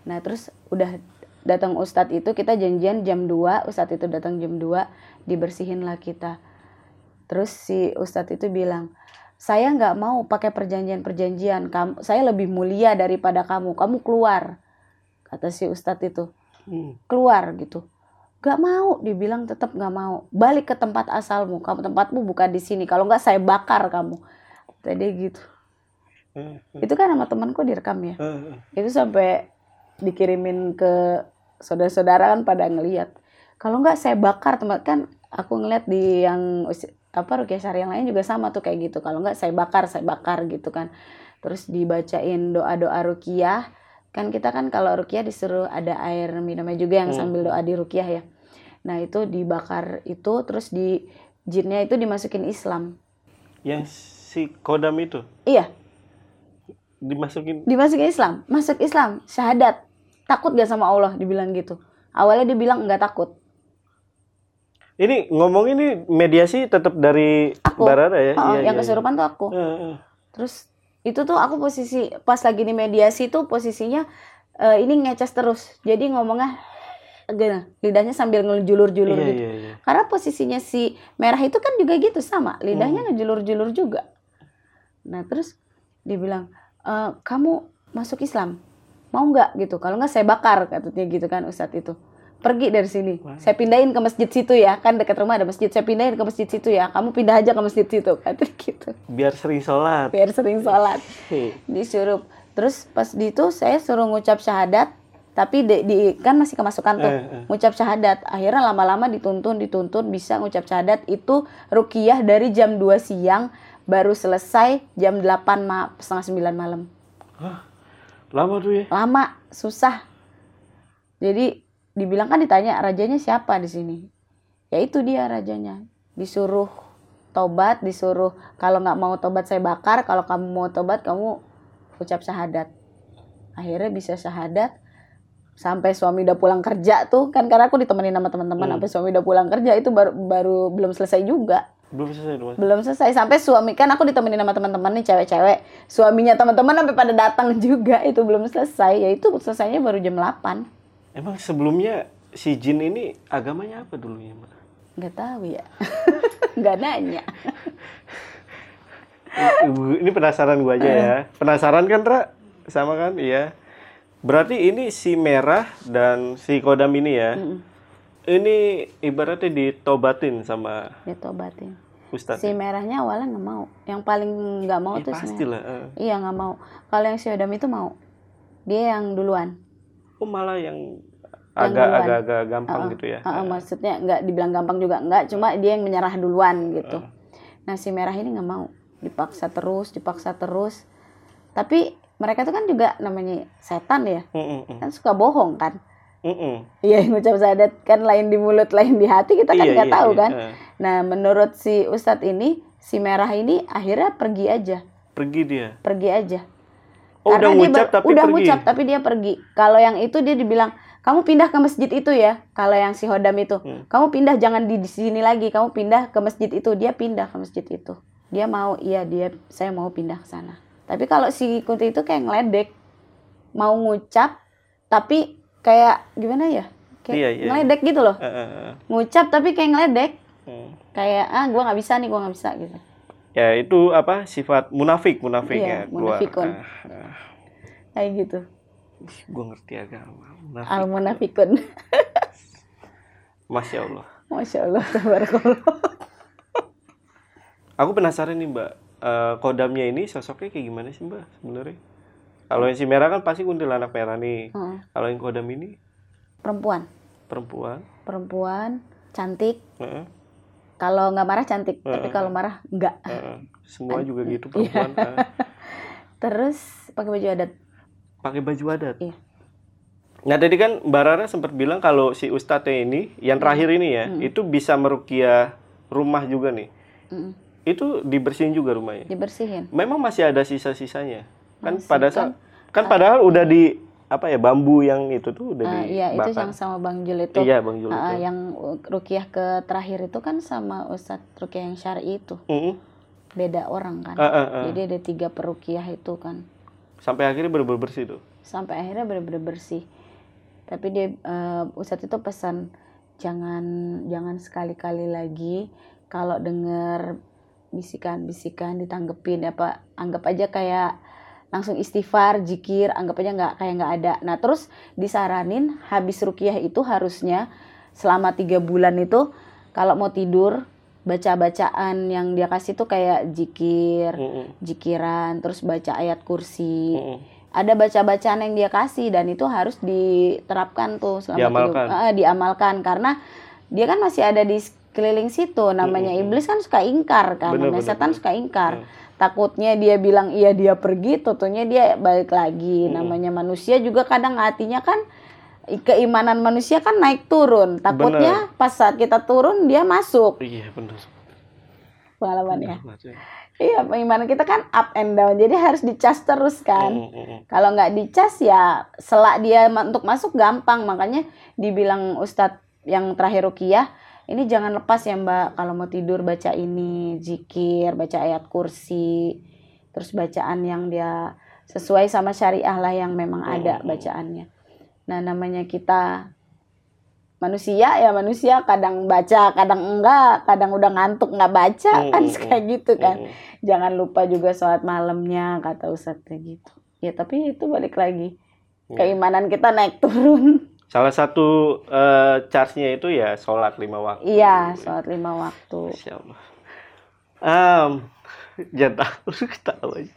Nah terus udah datang ustadz itu kita janjian jam 2 ustadz itu datang jam 2 dibersihin lah kita. Terus si ustadz itu bilang saya nggak mau pakai perjanjian-perjanjian. Kamu saya lebih mulia daripada kamu. Kamu keluar kata si ustadz itu. Hmm. keluar gitu. Nggak mau dibilang tetap nggak mau. Balik ke tempat asalmu. Kamu tempatmu bukan di sini. Kalau nggak saya bakar kamu. Tadi gitu. Hmm, itu kan sama temanku direkam ya. Hmm. itu sampai dikirimin ke saudara-saudara kan pada ngeliat. Kalau nggak saya bakar tempat kan aku ngeliat di yang apa rukiah syari yang lain juga sama tuh kayak gitu. Kalau nggak saya bakar saya bakar gitu kan. Terus dibacain doa-doa rukiah. Kan kita kan kalau rukiah disuruh ada air minumnya juga yang Hmm. sambil doa di rukiah ya. Nah itu dibakar itu terus di jinnya itu dimasukin Islam. Yang si Kodam itu? Iya. Dimasukin? Dimasukin Islam. Masuk Islam syahadat. Takut gak sama Allah dibilang gitu. Awalnya dia bilang nggak takut ini ngomong ini mediasi tetap dari Aku. Barara ya? Oh, Iya, yang iya, kesurupan tuh aku iya. Eh, eh. terus itu tuh aku posisi pas lagi di mediasi tuh posisinya eh, ini ngeces terus jadi ngomongnya gini lidahnya sambil ngejulur-julur Iya, gitu iya, iya. karena posisinya si merah itu kan juga gitu sama lidahnya Hmm. ngejulur-julur juga nah terus dibilang "Eh, kamu masuk Islam mau nggak gitu kalau nggak saya bakar katanya gitu kan ustadz itu pergi dari sini. Saya pindahin ke masjid situ ya, kan dekat rumah ada masjid. Saya pindahin ke masjid situ ya. Kamu pindah aja ke masjid situ, kata gitu. Biar sering sholat. Biar sering sholat. Disuruh. Terus pas di itu saya suruh ngucap syahadat, tapi di, di- kan masih kemasukan tuh Eh, eh. ngucap syahadat. Akhirnya lama-lama dituntun, dituntun bisa ngucap syahadat itu rukiah dari jam 2 siang baru selesai jam 8 ma setengah 9 malam. Lama tuh ya. lama susah jadi dibilang kan ditanya rajanya siapa di sini? Ya itu dia rajanya. Disuruh tobat disuruh kalau nggak mau tobat saya bakar. Kalau kamu mau tobat kamu ucap syahadat. Akhirnya bisa syahadat. Sampai suami udah pulang kerja tuh kan karena aku ditemenin sama teman-teman Hmm. sampai suami udah pulang kerja itu baru baru belum selesai juga. Belum selesai Mas. belum selesai. Sampai suami kan aku ditemenin sama teman-teman nih cewek-cewek. Suaminya teman-teman sampai pada datang juga itu belum selesai. Ya itu selesainya baru jam 8 Emang sebelumnya si Jin ini agamanya apa dulunya, Mbak? nggak tahu ya nggak nanya Ibu, ini penasaran gua aja ya. Penasaran kan, Ra? Sama kan? Iya. Berarti ini si merah dan si kodam ini ya. Ini ibaratnya ditobatin sama ditobatin Ustadz. si merahnya awalnya nggak mau yang paling nggak mau Ya, tuh pastilah. eh. iya nggak mau kalau yang si Odam itu mau dia yang duluan Oh, malah yang Yang agak duluan. agak agak gampang Uh-uh. gitu ya. Uh-uh, maksudnya nggak dibilang gampang juga nggak cuma dia yang menyerah duluan gitu nah si merah ini nggak mau dipaksa terus dipaksa terus tapi mereka tuh kan juga namanya setan ya Mm, mm, mm. kan suka bohong kan Mm, mm. Iya ngucap syahadat kan lain di mulut lain di hati kita kan Iya, nggak iya, tahu iya. kan. Eh, Nah menurut si Ustadz ini si merah ini akhirnya pergi aja, Pergi dia. pergi aja. Oh, udah dia ngucap tapi udah pergi. ngucap tapi dia pergi. Kalau yang itu dia dibilang kamu pindah ke masjid itu ya. Kalau yang si Hodam itu, Hmm. kamu pindah jangan di, di sini lagi. Kamu pindah ke masjid itu. Dia pindah ke masjid itu. Dia mau iya dia saya mau pindah ke sana. Tapi kalau si Kunti itu kayak ngeledek, mau ngucap tapi kayak gimana ya? Kayak Iya, iya. ngeledek gitu loh. Eh, eh, eh. Ngucap tapi kayak ngeledek. Hmm. Kayak ah gua nggak bisa nih, gua nggak bisa gitu. Ya itu apa sifat munafik munafik Iya, ya keluar. munafikun. Ah, ah. Kayak gitu. Gue ngerti agama. Munafik. Al munafikun. Masya Allah. Masya Allah, tabarakallah. Aku penasaran nih Mbak, Eh, kodamnya ini sosoknya kayak gimana sih Mbak sebenarnya? Kalau yang si merah kan pasti kuntilanak merah nih. Heeh. Kalau yang kodam ini Perempuan, perempuan. perempuan cantik. Heeh, Kalau nggak marah cantik, tapi Heeh. kalau marah enggak. heeh. Semua juga gitu Iya. perempuan. eh. Terus pakai baju adat. Pakai baju adat. Iya. Nah tadi kan Mbak Rara sempat bilang kalau si Ustadznya ini, yang terakhir ini ya, Hmm. itu bisa merukiah rumah juga nih. Mm-mm. Itu dibersihin juga rumahnya. Dibersihin. Memang masih ada sisa-sisanya. Kan Masih, pada saat kan padahal udah di apa ya bambu yang itu tuh udah Ah, dibakar. iya, itu yang sama Bang Jul itu. Iya, Bang Jul itu. yang uh, rukiah ke terakhir itu kan sama Ustadz rukiah yang syari itu. Mm-mm. Beda orang kan. Ah, ah, ah. Jadi ada tiga perukiah itu kan. Sampai akhirnya bener-bener bersih tuh. sampai akhirnya benar-benar bersih tapi dia eh, Ustadz itu pesan jangan jangan sekali-kali lagi kalau dengar bisikan-bisikan ditanggepin apa anggap aja kayak langsung istighfar jikir anggap aja nggak kayak nggak ada nah terus disaranin habis rukiah itu harusnya selama tiga bulan itu kalau mau tidur baca bacaan yang dia kasih tuh kayak jikir Mm-mm. jikiran terus baca ayat kursi Mm-mm. ada baca-bacaan yang dia kasih dan itu harus diterapkan tuh selama Diamalkan. tiga- eh, diamalkan karena dia kan masih ada di sekeliling situ namanya Mm-mm. iblis kan suka ingkar kan Bener, namanya bener, setan bener. suka ingkar Mm. Takutnya dia bilang iya dia pergi totonya dia balik lagi Mm-mm. namanya manusia juga kadang hatinya kan keimanan manusia kan naik turun takutnya pas saat kita turun dia masuk Iya bener. pengalaman ya Bener ya. iya keimanan kita kan up and down jadi harus dicas terus kan Mm, mm, mm. Kalau nggak dicas ya selak dia untuk masuk gampang. Makanya dibilang Ustadz yang terakhir Rukiah, ini jangan lepas ya Mbak. Kalau mau tidur baca ini, zikir, baca ayat kursi, terus bacaan yang dia sesuai sama syariah lah yang memang ada Hmm. bacaannya. Nah namanya kita manusia ya manusia kadang baca, kadang enggak, kadang udah ngantuk nggak baca Hmm, kan hmm, hmm. kayak gitu kan Mm, jangan lupa juga sholat malamnya kata Ustadznya gitu ya tapi itu balik lagi keimanan kita naik turun Salah satu eh, charge-nya itu ya sholat lima waktu. Iya, sholat lima waktu. Masya Allah. Um, jangan takut ketawa aja.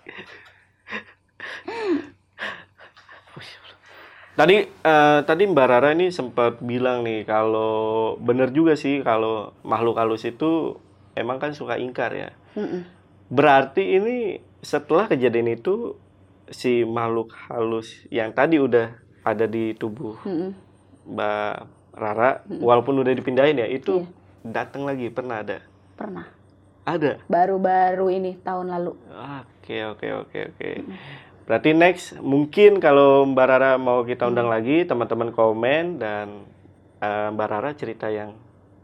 Tadi eh, tadi Mbak Rara ini sempat bilang nih kalau bener juga sih kalau makhluk halus itu emang kan suka ingkar ya. Mm-mm. Berarti ini setelah kejadian itu si makhluk halus yang tadi udah ada di tubuh Mm-mm. Mbak Rara walaupun udah dipindahin ya itu Iya. datang lagi pernah ada. Pernah. Ada. Baru-baru ini tahun lalu. Oke, oke, oke, oke. Berarti next mungkin kalau Mbak Rara mau kita undang lagi, teman-teman komen dan eh, Mbak Rara cerita yang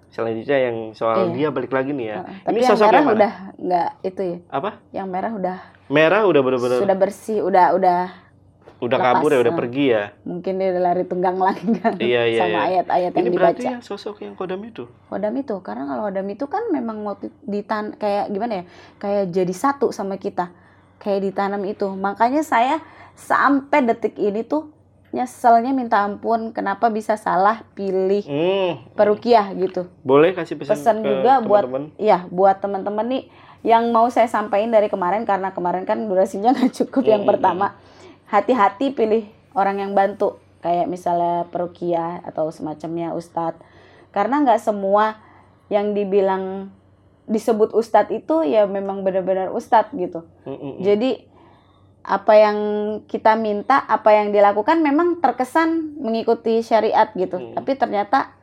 selanjutnya yang soal Iya. dia balik lagi nih ya. Ini Tapi yang sosok merah yang mana? udah nggak itu ya. Apa? Yang merah udah Merah udah bener-bener sudah bersih, udah udah udah lepas, kabur ya, udah pergi ya. mungkin dia udah lari tunggang lagi kan Iya, iya, sama iya. ayat-ayat yang Ini berarti dibaca. yang sosok yang kodam itu. Hodam itu karena kalau hodam itu kan memang waktu ditan kayak gimana ya? Kayak jadi satu sama kita. Kayak ditanam itu. Makanya saya sampai detik ini tuh nyeselnya minta ampun kenapa bisa salah pilih Hmm, perukiah gitu. boleh kasih pesan, Pesan ke juga buat teman-teman? Iya, buat teman-teman nih yang mau saya sampaikan dari kemarin karena kemarin kan durasinya nggak cukup yang Mm, pertama. Hati-hati pilih orang yang bantu kayak misalnya perukiah atau semacamnya ustadz. Karena nggak semua yang dibilang disebut ustadz itu ya memang benar-benar ustadz gitu. Hmm, hmm, hmm. Jadi apa yang kita minta, apa yang dilakukan memang terkesan mengikuti syariat gitu. Hmm. Tapi ternyata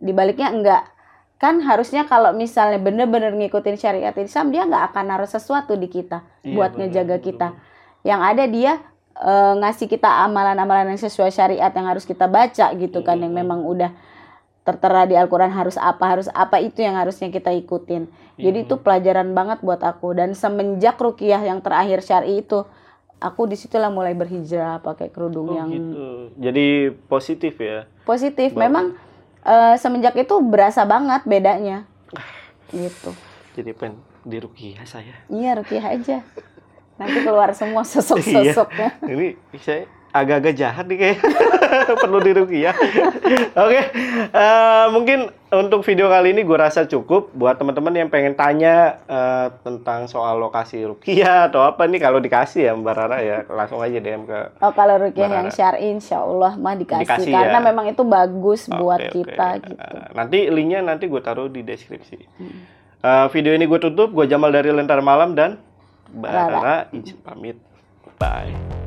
dibaliknya enggak. Kan harusnya kalau misalnya bener-bener ngikutin syariat Islam dia nggak akan naruh sesuatu di kita Iya, buat benar, ngejaga benar, kita. Yang ada dia eh, ngasih kita amalan-amalan yang sesuai syariat yang harus kita baca gitu kan yang Hmm. memang udah tertera di Al-Quran harus apa harus apa itu yang harusnya kita ikutin. Jadi itu pelajaran banget buat aku dan semenjak rukiah yang terakhir syari itu aku di situlah mulai berhijrah pakai kerudung Oh, yang gitu. Jadi positif ya. positif. Memang eh, semenjak itu berasa banget bedanya. Gitu. Jadi pengen di Rukiah saya. Iya rukiah aja. Nanti keluar semua sosok-sosoknya. Ini saya agak-agak jahat nih kayak perlu di Rukiah. Oke, eh, mungkin untuk video kali ini gue rasa cukup buat teman-teman yang pengen tanya eh, tentang soal lokasi Rukiah atau apa nih kalau dikasih ya Mbak Rara ya langsung aja DM ke Oh kalau rukiah yang syar'i insya Allah mah dikasih, Dikasih karena ya. memang itu bagus buat Oke, oke. kita gitu. Eh, Nanti linknya nanti gue taruh di deskripsi. Eh, video ini gue tutup. Gue Jamal dari Lentar Malam dan Rara izin pamit. Bye.